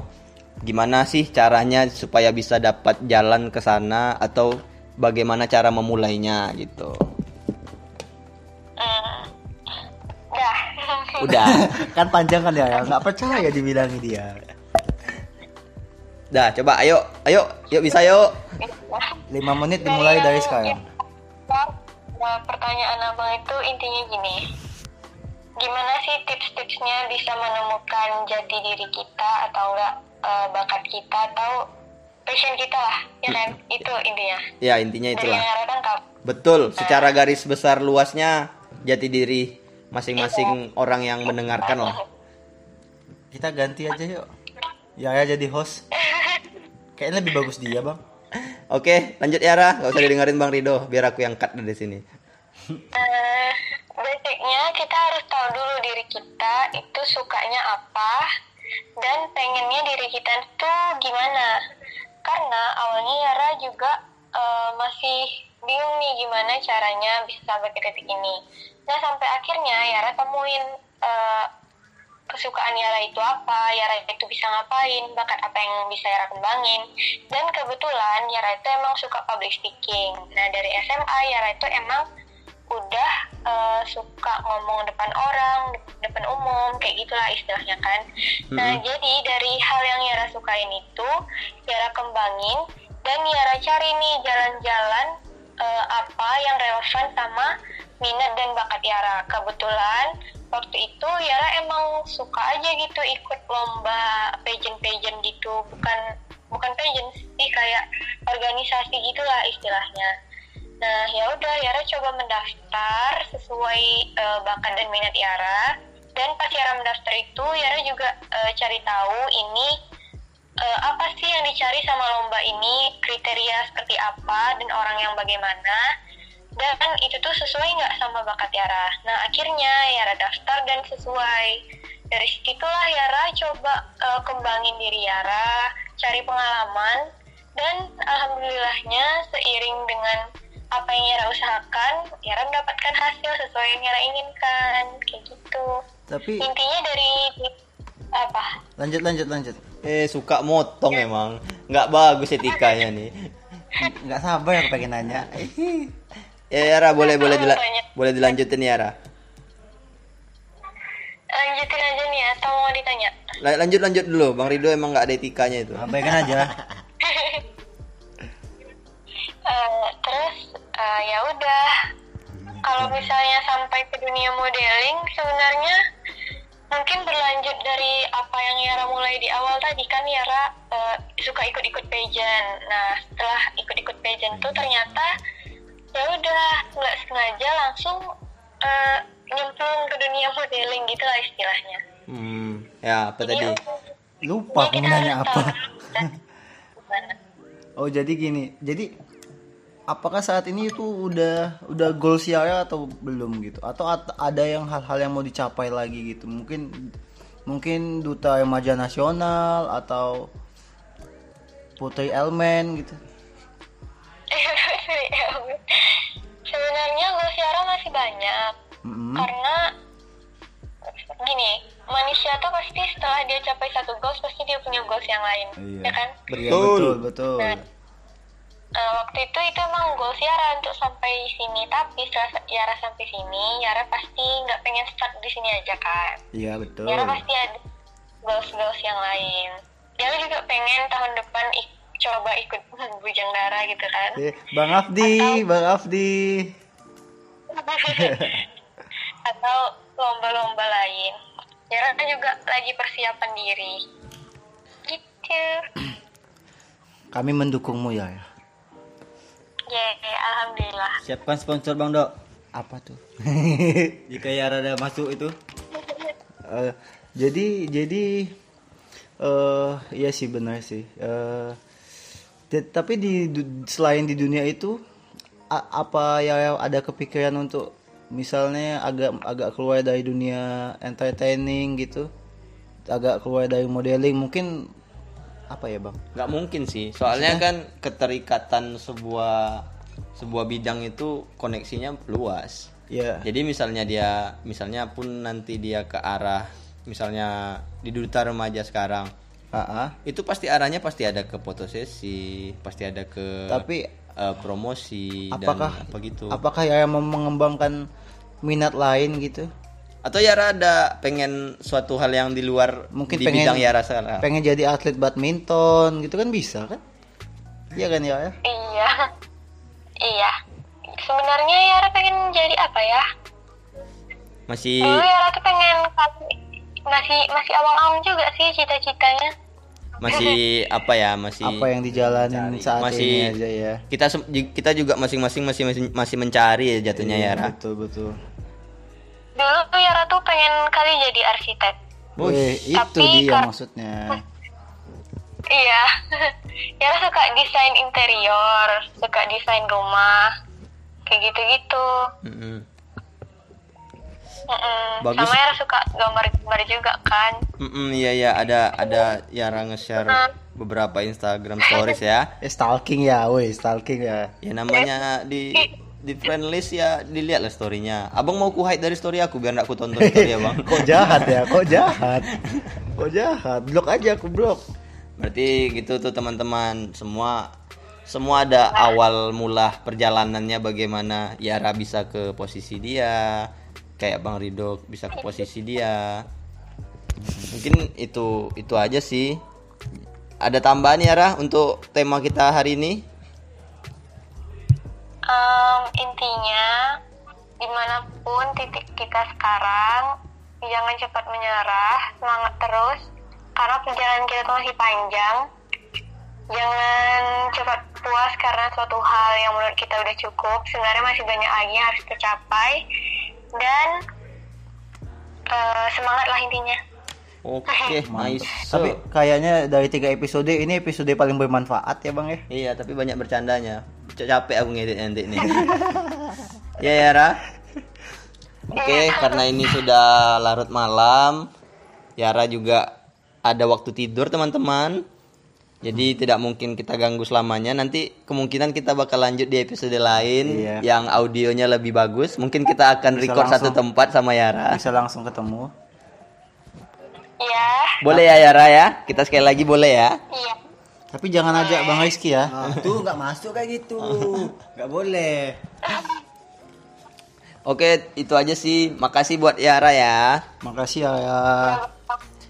gimana sih caranya supaya bisa dapat jalan ke sana atau bagaimana cara memulainya gitu. Dah. udah kan panjang kan ya nggak percaya dibilangi dia dah coba ayo ayo yuk bisa yuk lima menit dimulai dari sekarang Nah, pertanyaan abang itu intinya gini. Gimana sih tips-tipsnya bisa menemukan jati diri kita atau enggak eh, bakat kita atau passion kita lah, ya kan? Itu intinya. Ya intinya itulah. Betul, secara garis besar luasnya jati diri masing-masing orang yang mendengarkan lah. Kita ganti aja yuk. Ya ya jadi host. Kayaknya lebih bagus dia bang. Oke, lanjut Yara, nggak usah didengerin Bang Rido, biar aku yang cut dari sini. Eh, basicnya kita harus tahu dulu diri kita itu sukanya apa dan pengennya diri kita tuh gimana. Karena awalnya Yara juga eh, masih bingung nih gimana caranya bisa sampai ke titik ini. Nah sampai akhirnya Yara temuin eh, kesukaan Yara itu apa, Yara itu bisa ngapain, bakat apa yang bisa Yara kembangin. Dan kebetulan Yara itu emang suka public speaking. Nah dari SMA Yara itu emang udah eh, suka ngomong depan orang, depan umum, kayak gitulah istilahnya kan. Nah jadi dari hal yang Yara sukain itu, Yara kembangin dan Yara cari nih jalan-jalan eh, apa yang relevan sama minat dan bakat Yara. Kebetulan waktu itu Yara emang suka aja gitu ikut lomba pageant-pageant gitu, bukan bukan pageant sih kayak organisasi gitulah istilahnya. Nah ya udah Yara coba mendaftar sesuai eh, bakat dan minat Yara. Dan pas Yara mendaftar itu Yara juga eh, cari tahu ini eh, apa sih yang dicari sama lomba ini, kriteria seperti apa dan orang yang bagaimana. Dan itu tuh sesuai nggak sama bakat Yara. Nah akhirnya Yara daftar dan sesuai. Dari situlah Yara coba eh, kembangin diri Yara, cari pengalaman, dan alhamdulillahnya seiring dengan apa yang Yara usahakan, Yara mendapatkan hasil sesuai yang Yara inginkan, kayak gitu. Tapi Intinya dari apa? lanjut lanjut lanjut. Eh suka motong emang, nggak bagus etikanya nih. Nggak sabar aku pengen nanya. Ya Yara boleh boleh dila- boleh dilanjutin Yara. Lanjutin aja nih atau mau ditanya? La- lanjut lanjut dulu, Bang Rido emang nggak ada etikanya itu. Abaikan aja. Eh, terus eh, ya udah kalau misalnya sampai ke dunia modeling sebenarnya mungkin berlanjut dari apa yang Yara mulai di awal tadi kan Yara eh, suka ikut-ikut pageant nah setelah ikut-ikut pageant tuh ternyata ya udah nggak sengaja langsung eh, nyemplung ke dunia modeling gitu lah istilahnya Hmm, ya apa tadi? Lupa aku Jadi mau nanya apa. gimana. Oh jadi gini, jadi apakah saat ini itu udah udah goals Yara atau belum gitu? Atau at- ada yang hal-hal yang mau dicapai lagi gitu? Mungkin mungkin duta remaja nasional atau putri elemen gitu? Sebenarnya goals Yara masih banyak Mm-mm. karena gini manusia tuh pasti setelah dia capai satu goals pasti dia punya goals yang lain Iya. ya kan Iya, Betul. betul betul. Nah, Eh, waktu itu itu emang goals Yara untuk sampai sini tapi setelah Yara sampai sini Yara pasti nggak pengen stuck di sini aja kan Iya betul. Yara pasti ada goals-goals yang lain Yara juga pengen tahun depan ik- coba ikut bujang dara gitu kan Eh, Bang Afdi, Bang Afdi. atau lomba-lomba lain. Kan juga lagi persiapan diri. Gitu. Kami mendukungmu ya. ya. Ye, alhamdulillah. Siapkan sponsor Bang Dok. Apa tuh? Jika Yara ada masuk itu. Eh, jadi jadi eh ya sih benar sih. Eh di- tapi di selain di dunia itu apa ya ada kepikiran untuk misalnya agak agak keluar dari dunia entertaining gitu? Agak keluar dari modeling mungkin apa ya bang? Nggak mungkin sih. Soalnya kan keterikatan sebuah sebuah bidang itu koneksinya luas. Ya. Jadi misalnya dia misalnya pun nanti dia ke arah misalnya di duta remaja sekarang Ah. itu pasti arahnya pasti ada ke fotosesi pasti ada ke Tapi, eh, promosi apakah dan apa gitu apakah ya mau mengembangkan minat lain gitu atau Yara ada pengen suatu hal yang di luar mungkin di pengen bidang Yara sekarang pengen jadi atlet badminton gitu kan bisa kan iya kan ya ya Iya. Iya. Sebenarnya Yara pengen jadi apa ya? masih Dulu Yara tuh pengen masih masih awang-awang juga sih cita-citanya. Masih apa ya masih apa yang dijalanin saat masih ini aja ya kita kita juga masing-masing masih masih masih mencari ya jatuhnya ya Ra. betul betul Dulu tuh Yara tuh pengen kali jadi arsitek. Wih, itu Tapi dia kar- maksudnya Iya. Yara suka desain interior, suka desain rumah, kayak gitu-gitu. Mm-mm. Mm-mm. Bagus. Sama Yara suka gambar-gambar juga kan. Mm-mm, iya ya ada ada Yara nge-share beberapa Instagram stories ya. eh stalking ya woi stalking ya Ya namanya di di friend list ya dilihat lah storynya. Abang mau ku hide dari story aku biar nggak ku tonton story abang. kok jahat ya kok jahat kok jahat blok aja aku blok Berarti gitu tuh teman-teman semua semua ada awal mula perjalanannya bagaimana Yara bisa ke posisi dia kayak Bang Rido bisa ke posisi dia. Mungkin itu itu aja sih. Ada tambahan Yara untuk tema kita hari ini? Em, intinya di mana pun titik kita sekarang jangan cepat menyerah semangat terus karena perjalanan kita masih panjang. Jangan cepat puas karena suatu hal yang menurut kita udah cukup. Sebenarnya masih banyak lagi yang harus tercapai dan eh, semangat lah intinya. Oke nice. Tapi kayaknya dari tiga episode ini episode paling bermanfaat ya bang ya? Iya tapi banyak bercandanya. C- capek aku ngedit nanti nih. Ya Yara oke karena ini sudah larut malam Yara juga ada waktu tidur teman-teman jadi tidak mungkin kita ganggu selamanya nanti kemungkinan kita bakal lanjut di episode lain Iya. yang audionya lebih bagus mungkin kita akan Bisa record satu langsung. tempat sama Yara bisa langsung ketemu iya boleh ya Yara ya kita sekali lagi boleh ya iya tapi jangan ajak bang Rizky ya Nah, tuh nggak masuk kayak gitu. Nggak boleh. Oke, itu aja sih. Makasih buat Yara ya. makasih ya, ya.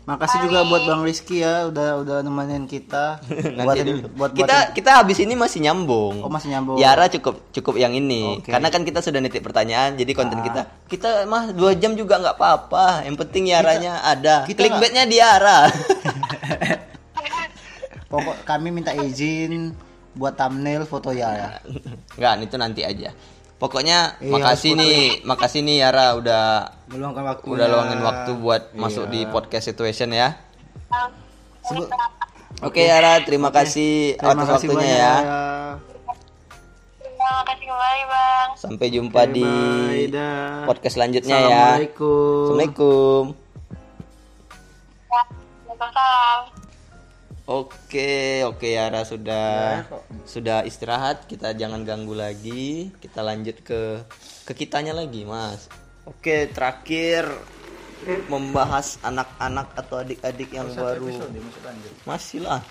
Makasih juga buat bang Rizky ya udah udah nemenin kita Nanti buatin dulu. buat kita kita habis ini masih nyambung. Oh, masih nyambung. Yara cukup cukup yang ini. Oke. Karena kan kita sudah nitik pertanyaan, jadi konten Ah. kita kita mah dua jam juga nggak apa-apa. Yang penting Yaranya ada. kita Clickbaitnya di Yara. pokok kami minta izin buat thumbnail foto ya ya Enggak, itu nanti aja. Pokoknya Iya, makasih nih, makasih nih Yara udah Meluangkan waktu. udah luangin waktu buat Iya. masuk di podcast situation ya. Sebut- Oke Yara, terima kasih terima atas kasih waktunya banyak ya. terima kasih kembali bang Sampai jumpa di Bye, podcast selanjutnya ya. Assalamualaikum Assalamualaikum. Waalaikumsalam Oke, oke Yara sudah sudah istirahat. Kita jangan ganggu lagi. Kita lanjut ke ke kitanya lagi, Mas. Oke, terakhir membahas anak-anak atau adik-adik yang baru. Masih lah.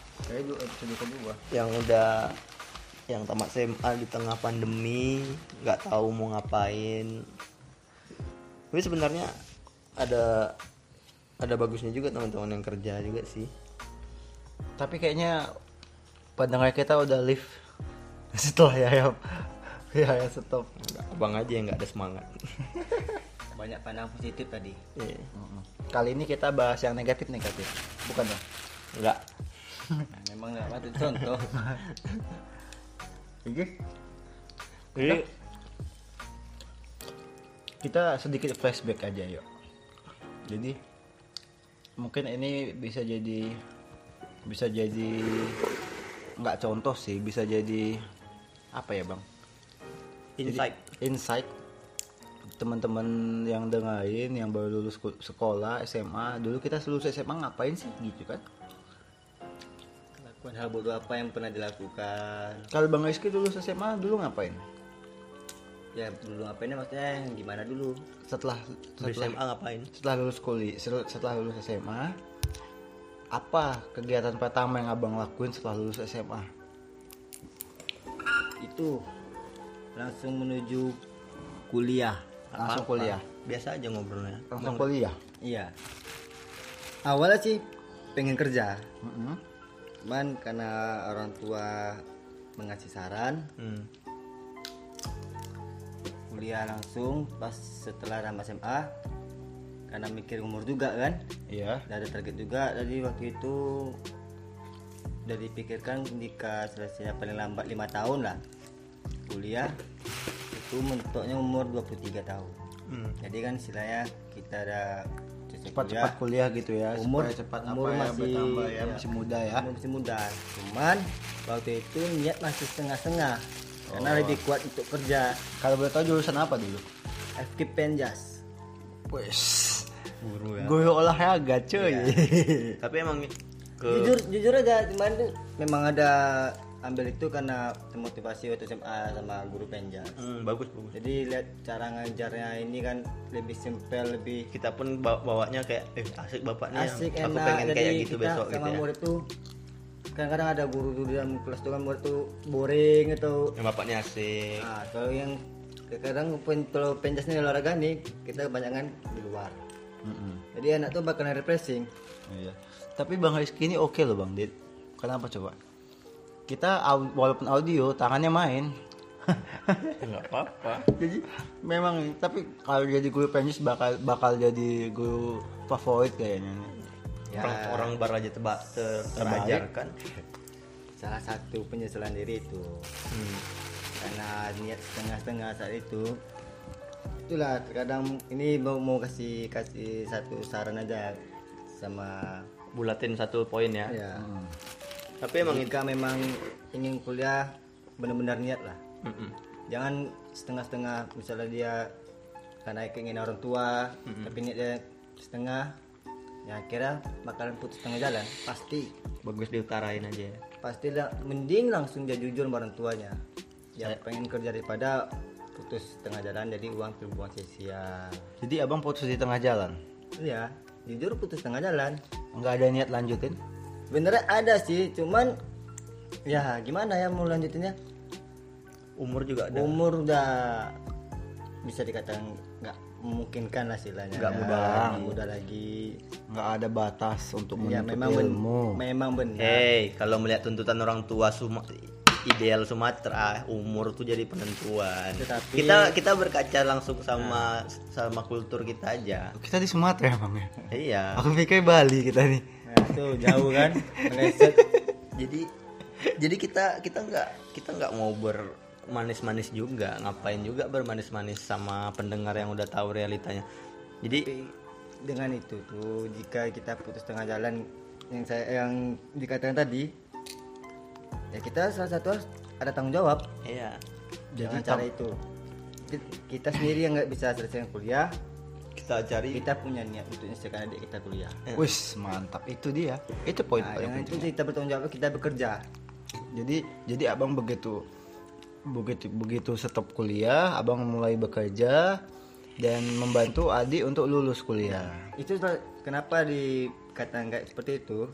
Yang udah yang tamat SMA di tengah pandemi, nggak tahu mau ngapain. Tapi sebenarnya ada ada bagusnya juga teman-teman yang kerja juga sih. Tapi kayaknya pendengar kita udah live setelah ya ya ya, ya stop Abang aja yang nggak ada semangat. Banyak pandang positif tadi. Iya. kali ini kita bahas yang negatif negatif bukan dong Enggak. Nah, memang nggak patut contoh. Oke. Jadi kita sedikit flashback aja yuk. Jadi mungkin ini bisa jadi bisa jadi nggak contoh sih, bisa jadi apa ya bang? Insight. Insight teman-teman yang dengerin yang baru lulus sekolah SMA dulu kita lulus SMA ngapain sih gitu kan Lakukan hal bodoh apa yang pernah dilakukan? kalau bang Rizky lulus SMA dulu ngapain Ya dulu ngapainnya maksudnya yang gimana dulu? setelah setelah SMA ngapain? setelah lulus kuliah setelah lulus SMA apa kegiatan pertama yang abang lakuin setelah lulus SMA Itu langsung menuju kuliah. langsung kuliah Biasa aja ngobrolnya. langsung kuliah Iya. Awalnya sih pengen kerja, Mm-mm. cuman karena orang tua mengasih saran, Hmm. kuliah langsung pas setelah tamat SMA karena mikir umur juga kan? Iya. Udah ada target juga. Jadi waktu itu sudah dipikirkan jika selesai paling lambat lima tahun lah. Kuliah itu mentoknya umur 23 tahun. Hmm. jadi kan istilahnya kita ada cepat-cepat kuliah. gitu ya Umur- cepat umur apa ya, masih- bertambah ya iya. masih muda ya. kuliah masih muda. Cuman waktu itu niat masih setengah-setengah. Karena lebih kuat untuk kerja. Kalau boleh tahu jurusan apa dulu? FK Penjas. Wes guru ya gue olahraga cuy Tapi emang ke jujur jujur aja cuman tuh memang ada ambil itu karena termotivasi waktu SMA sama guru Penjas Hmm, bagus bagus. jadi lihat cara ngajarnya ini kan lebih simpel lebih Kita pun bawa- bawanya kayak eh asik bapaknya. asik Aku enak pengen jadi kayak gitu kita besok sama gitu ya. murid tuh kadang-kadang ada guru tuh di dalam kelas tuh kan murid tuh boring atau Yang bapaknya asik. nah, kalau yang kadang kalau penjas nih olahraga nih kita kebanyakan di luar Mm-mm. jadi anak tuh bakalan refreshing Iya. Tapi Bang Rizky ini oke loh Bang Dit. Kenapa coba? Kita au- walaupun audio tangannya main. Enggak apa-apa. jadi memang tapi kalau jadi guru pensis bakal bakal jadi guru favorit kayaknya. Ya. Orang orang baru aja tebak ter, terajarkan. salah satu penyesalan diri itu Hmm. karena niat setengah-setengah saat itu itulah terkadang ini mau mau kasih kasih satu saran aja sama Bulatin satu poin ya. ya Tapi emang itu jika memang ingin kuliah benar-benar niat lah. Mm-mm. jangan setengah-setengah misalnya dia karena keinginan orang tua tapi niat dia setengah ya akhirnya bakalan putus tengah jalan. Pasti. Bagus diutarain aja. Ya. pasti lah mending langsung dia jujur sama orang tuanya. Ya pengen kerja daripada putus tengah jalan jadi uang terbuang sia-sia Jadi abang putus di tengah jalan. iya jujur putus tengah jalan Nggak ada niat lanjutin? benernya ada sih cuman ya gimana ya mau lanjutinnya Umur juga ada. umur udah bisa dikatakan nggak memungkinkan lah istilahnya Nggak Ya, muda lagi. muda lagi Nggak ada batas untuk ya menuntut memang ben- ilmu. memang benar Hei, kalau melihat tuntutan orang tua Suma- ideal Sumatera, umur tuh jadi penentuan. Tetapi- Kita kita berkaca langsung sama sama kultur kita aja. Kita di Sumatera bang ya. Iya. Aku pikir Bali kita nih. nah, itu jauh kan Jadi jadi kita kita nggak kita nggak mau bermanis-manis juga, ngapain juga bermanis-manis sama pendengar yang udah tahu realitanya. Jadi Tapi dengan itu tuh jika kita putus tengah jalan yang saya yang dikatakan tadi ya kita salah satu harus ada tanggung jawab. Iya. dengan cara itu. Ki- kita sendiri yang nggak bisa selesai kuliah. Kita cari kita punya niat untuk menyelesaikan adik kita kuliah. Wis mantap. Itu dia. Itu poin nah, paling itu penting. kita bertanggung jawab kita bekerja. Jadi jadi abang begitu begitu begitu stop kuliah, abang mulai bekerja dan membantu adik untuk lulus kuliah. itu kenapa dikatakan kayak seperti itu?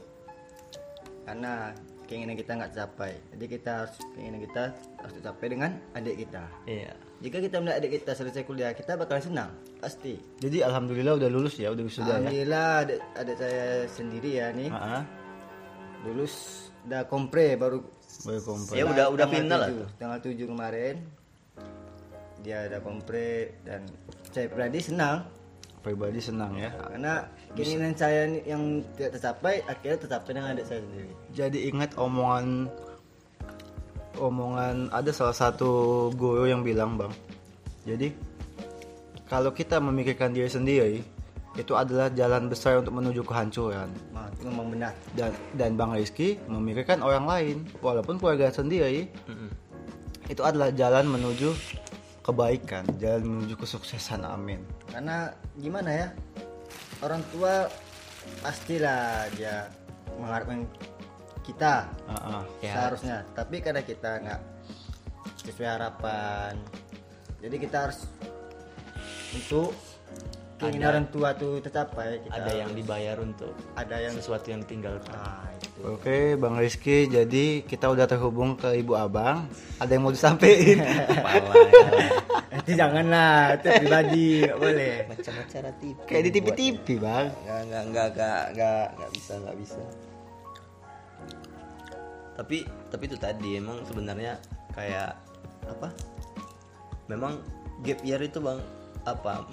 Karena keinginan kita nggak tercapai jadi kita harus keinginan kita harus tercapai dengan adik kita Iya. jika kita melihat adik kita selesai kuliah kita bakal senang pasti Jadi alhamdulillah udah lulus ya, udah wisuda ya. alhamdulillah adik, adik saya sendiri ya nih Heeh. lulus udah kompre baru Baru kompre. Ya udah udah final lah 7, tuh. tanggal 7 kemarin dia ada kompre dan saya pribadi senang Pribadi senang ya. karena keinginan saya yang tidak tercapai akhirnya tercapai dengan adik saya sendiri Jadi ingat omongan omongan ada salah satu guru yang bilang bang. Jadi kalau kita memikirkan diri sendiri itu adalah jalan besar untuk menuju kehancuran. Nah, memang benar Dan dan bang Rizky memikirkan orang lain walaupun keluarga sendiri Mm-mm. itu adalah jalan menuju kebaikan, jalan menuju kesuksesan. Amin. karena gimana ya orang tua pastilah dia mengharapkan kita Ah, ah. Ya. seharusnya tapi karena kita nggak sesuai harapan jadi kita harus untuk keinginan orang tua tuh tercapai kita Ada yang dibayar untuk ada yang sesuatu yang ditinggalkan. nah itu Oke, Bang Rizky, jadi kita udah terhubung ke Ibu Abang. Ada yang mau disampaikan? Itu janganlah itu pribadi nggak boleh macam acara TV. Kayak di TV-TV, Bang. Enggak enggak enggak enggak enggak enggak bisa enggak bisa. Tapi tapi itu tadi emang sebenarnya kayak apa? Memang gap year itu Bang apa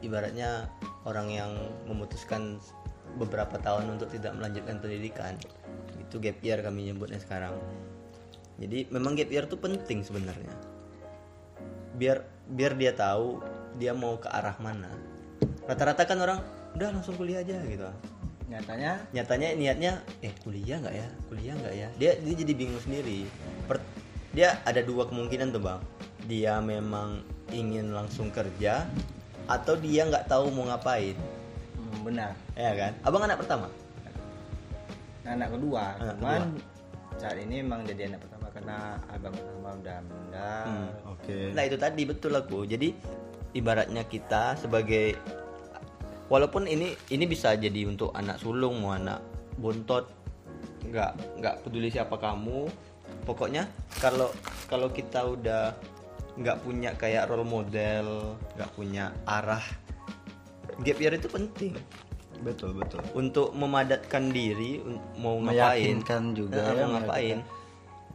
ibaratnya orang yang memutuskan beberapa tahun untuk tidak melanjutkan pendidikan itu gap year kami nyebutnya sekarang. Jadi memang gap year tuh penting sebenarnya. Biar biar dia tahu dia mau ke arah mana. Rata-rata kan orang udah langsung kuliah aja gitu. Nyatanya? Nyatanya niatnya eh kuliah nggak ya? Kuliah nggak ya? Dia dia jadi bingung sendiri. Per- dia ada dua kemungkinan tuh bang. Dia memang ingin langsung kerja atau dia nggak tahu mau ngapain. Hmm, benar. Ya kan? Abang anak pertama? Nah, anak kedua. Anak cuman saat ini emang jadi anak pertama karena abang pertama udah meninggal. Hmm. Oke. Nah itu tadi betul aku. Jadi ibaratnya kita sebagai walaupun ini ini bisa jadi untuk anak sulung mau anak bontot nggak nggak peduli siapa kamu. Pokoknya kalau kalau kita udah nggak punya kayak role model nggak punya arah gap year itu penting Betul betul. untuk memadatkan diri mau ngapain Meyakinkan juga Eh, ya, mau ngapain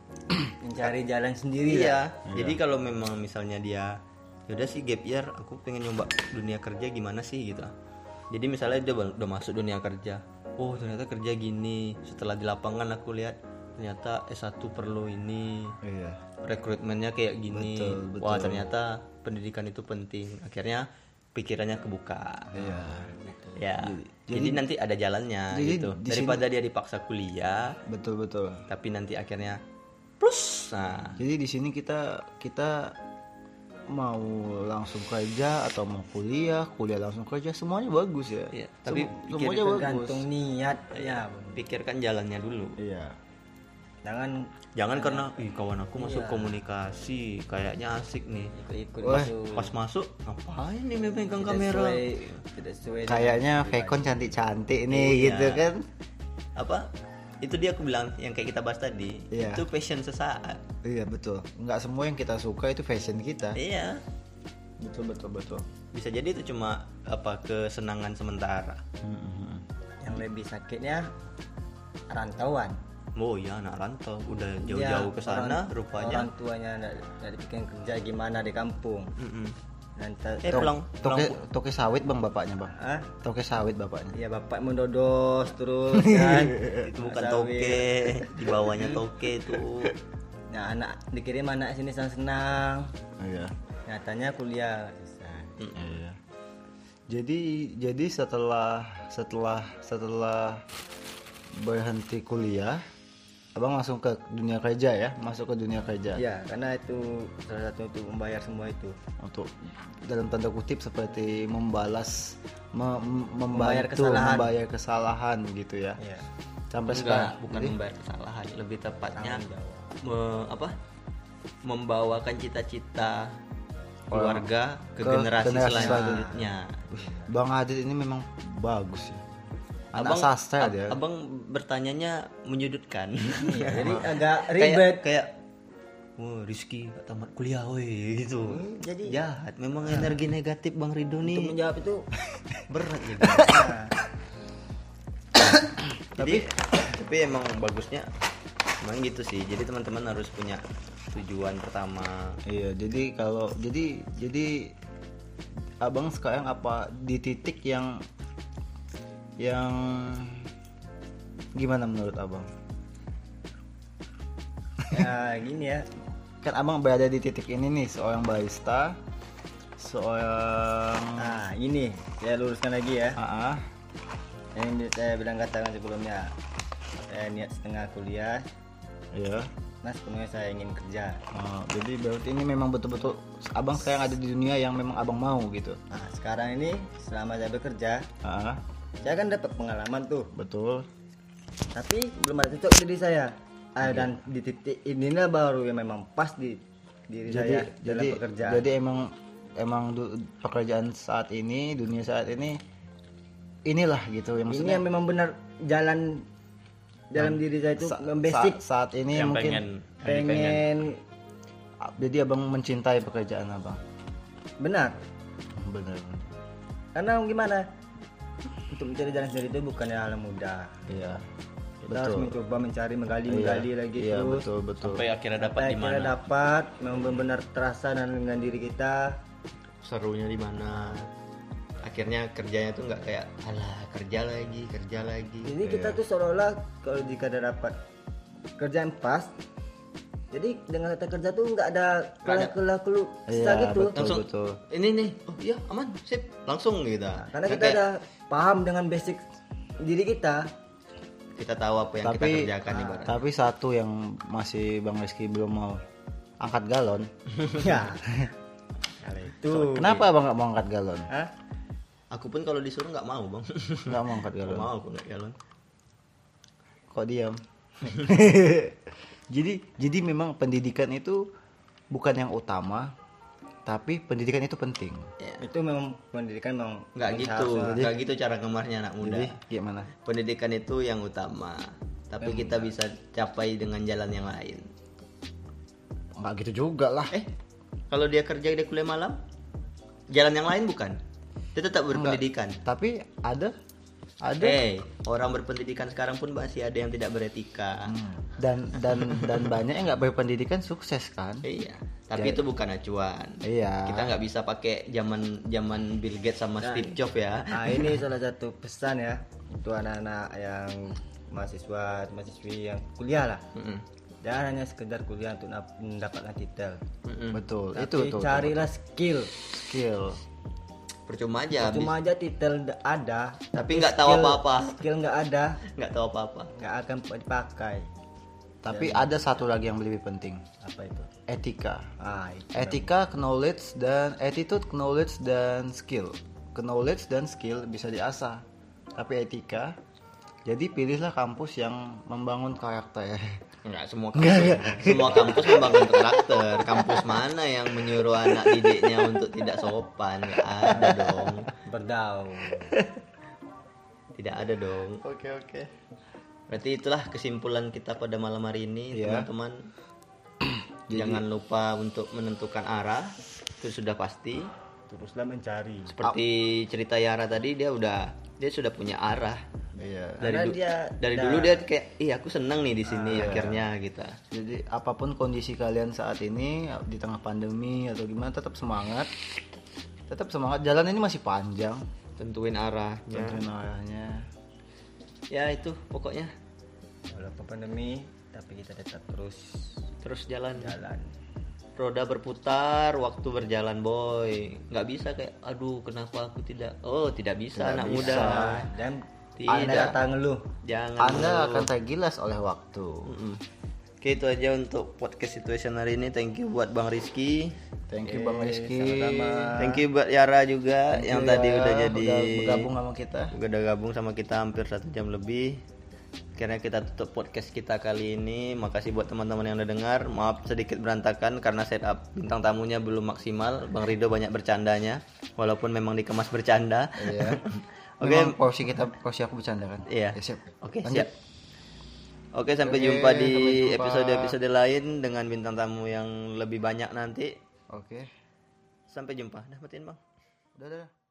mencari jalan sendiri ya Iya. Jadi kalau memang misalnya dia yaudah sih gap year, aku pengen nyoba dunia kerja gimana sih gitu. Jadi misalnya dia udah, udah masuk dunia kerja. Oh, ternyata kerja gini. Setelah di lapangan aku lihat ternyata S1 perlu ini. Iya. Rekrutmennya kayak gini. Betul, betul. Wah, ternyata pendidikan itu penting. Akhirnya pikirannya kebuka. Iya. Ya. Jadi, nanti ada jalannya jadi gitu. di Daripada dia dipaksa kuliah Betul betul. tapi nanti akhirnya plus. Nah, Jadi di sini kita kita mau langsung kerja atau mau kuliah, kuliah langsung kerja semuanya bagus ya. Iya, tapi Sem- semuanya bagus. tergantung niat ya pikirkan jalannya dulu Iya. jangan jangan karena ih kawan aku masuk komunikasi kayaknya asik nih ikut-ikut Wah, masuk pas masuk ngapain nih memegang tidak kamera sesuai tidak sesuai Kayaknya Vekon cantik-cantik nih Iya. gitu kan. apa itu dia aku bilang yang kayak kita bahas tadi Iya. itu passion sesaat Iya betul. Nggak semua yang kita suka itu fashion kita. iya Betul betul betul. bisa jadi itu cuma apa kesenangan sementara Mm-mm. yang lebih sakitnya rantauan oh iya anak rantau udah Dia jauh-jauh ke sana orang- rupanya orang tuanya dari bikin kerja gimana di kampung Mm-mm. dan ta- eh pulang pulang Toke, toke sawit bang bapaknya bang. Hah? Toke sawit bapaknya. ya bapak mendodos terus kan itu bukan Sawit. toke di bawahnya toke itu nah anak dikirim anak sini senang-senang Iya. nyatanya kuliah susah. Iya. Jadi jadi setelah setelah setelah berhenti kuliah, abang langsung ke dunia kerja ya, masuk ke dunia kerja ya karena itu salah satu untuk membayar semua itu untuk dalam tanda kutip seperti membalas me- mem- Membayar membantu kesalahan. membayar kesalahan gitu ya. ya Sampai Enggak, sekarang bukan membayar kesalahan lebih tepatnya me- apa membawakan cita-cita keluarga ke, ke generasi, generasi selanjutnya. Bang Adit ini memang bagus ya. Anak Abang sastra ab- dia. Abang bertanyanya menyudutkan. Iya, jadi agak kayak ribet kayak Wah, Rizky gak tamat kuliah woi gitu. Hmm, jadi- jahat. Memang energi negatif Bang Rido untuk nih menjawab itu berat ya. nah, tapi tapi emang bagusnya emang gitu sih. Jadi teman-teman harus punya tujuan pertama. Iya, jadi kalau jadi jadi abang sekarang apa di titik yang yang gimana menurut abang? ya gini ya. Kan abang berada di titik ini nih seorang barista, seorang nah ini saya luruskan lagi ya. AA, yang saya bilang katakan sebelumnya. Saya niat setengah kuliah. Ya. nah sepenuhnya saya ingin kerja. Oh, jadi berarti ini memang betul-betul abang sekarang ada di dunia yang memang abang mau gitu. nah sekarang ini selama saya bekerja AA, saya kan dapat pengalaman tuh. Betul. tapi belum ada cocok diri saya. Ah, dan di titik inilah baru yang memang pas di diri Jadi saya dalam jadi pekerjaan. jadi emang emang du- pekerjaan saat ini, dunia saat ini inilah gitu yang ini maksudnya. yang memang benar jalan dalam diri saya itu sa- yang basic. sa- saat ini yang mungkin pengen pengen. jadi abang mencintai pekerjaan abang? Benar. Benar. Karena gimana untuk mencari jalan sendiri itu bukannya hal yang mudah. Iya. Kita harus betul mencoba mencari menggali Iya, menggali lagi iya terus. betul betul. Sampai akhirnya dapat sampai di akhirnya mana? dapat memang benar terasa dan dengan diri kita. Serunya di mana? Akhirnya kerjanya tuh nggak kayak alah kerja lagi kerja lagi. Jadi kita tuh seolah-olah kalau jika ada dapat kerjaan pas, jadi dengan kita kerja tuh nggak ada kelah-kelah keluh Iya, gitu. betul. langsung betul. ini nih oh iya aman sip langsung gitu Karena Nggak kita ada paham dengan basic diri kita. kita tahu apa yang kita tapi kerjakan ibaratnya tapi satu yang masih bang Rizky belum mau angkat galon ya. Kalau itu. kenapa abang nggak mau angkat galon Hah? aku pun kalau disuruh nggak mau bang nggak mau angkat galon mau aku nggak jalan kok diam jadi jadi memang pendidikan itu bukan yang utama tapi pendidikan itu penting. Itu memang pendidikan memang nggak gitu nggak gitu cara ngemarnya anak muda. Jadi gimana? Pendidikan itu yang utama tapi kita bisa capai dengan jalan yang lain. Nggak gitu juga lah. Eh kalau dia kerja dia kuliah malam jalan yang lain bukan? Dia tetap berpendidikan. Tapi ada ada Eh, orang berpendidikan sekarang pun masih ada yang tidak beretika. dan dan dan banyak yang nggak berpendidikan sukses kan Iya, tapi itu bukan acuan. iya Kita nggak bisa pakai zaman zaman Bill Gates sama Steve Jobs ya. Nah ini salah satu pesan ya untuk anak-anak yang mahasiswa, mahasiswi yang kuliah lah. Mm-mm. Jangan hanya sekedar kuliah untuk mendapatkan titel. Mm-mm. betul Tapi itu betul carilah skill. skill Percuma aja, habis. Cuma aja titel da- ada, tapi nggak tahu skill- apa-apa, Skill nggak ada, nggak tahu apa-apa. nggak akan dipakai. tapi ada satu lagi yang lebih penting Apa itu? etika Ah, itu. etika knowledge dan attitude knowledge dan skill knowledge dan skill bisa diasah tapi etika jadi pilihlah kampus yang membangun karakter Nggak semua kampus, semua kampus membangun karakter. Kampus mana yang menyuruh anak didiknya untuk tidak sopan? Nggak ada dong, Berdaung. tidak ada dong. oke oke Berarti itulah kesimpulan kita pada malam hari ini, Iya. teman-teman. Jangan lupa untuk menentukan arah, itu sudah pasti. Teruslah mencari. Seperti cerita Yara tadi, dia udah dia sudah punya arah. iya Dari, Karena du- dia dari dulu dia kayak, iya aku seneng nih di sini akhirnya gitu. jadi apa pun kondisi kalian saat ini di tengah pandemi atau gimana tetap semangat tetap semangat jalan ini masih panjang Tentuin arahnya. tentuin arahnya Ya itu pokoknya Walaupun pandemi, tapi kita tetap terus terus jalan. jalan. Roda berputar, waktu berjalan boy. Nggak bisa kayak, aduh kenapa aku tidak? Oh tidak bisa anak muda. Nah, dan Tidak. anda kata ngeluh. Jangan. anda mengeluh. akan tergilas oleh waktu Mm-mm. Oke itu aja untuk podcast situation hari ini. Thank you buat Bang Rizky. thank you bang Rizky sama-sama. Thank you buat Yara juga Thank yang you tadi ya, udah jadi bergabung sama kita udah gabung sama kita hampir satu jam lebih. Akhirnya kita tutup podcast kita kali ini. Makasih buat teman-teman yang udah dengar. Maaf sedikit berantakan karena setup bintang tamunya belum maksimal. Bang Rido banyak bercandanya, walaupun memang dikemas bercanda. Iya. Oke. Memang porsi kita porsi aku bercanda kan Iya. Ya, siap Oke, Lanjut. siap. Oke, sampai Oke, jumpa di sampai jumpa. episode-episode lain dengan bintang tamu yang lebih banyak nanti. oke Sampai jumpa. Dah matiin, Bang. udah udah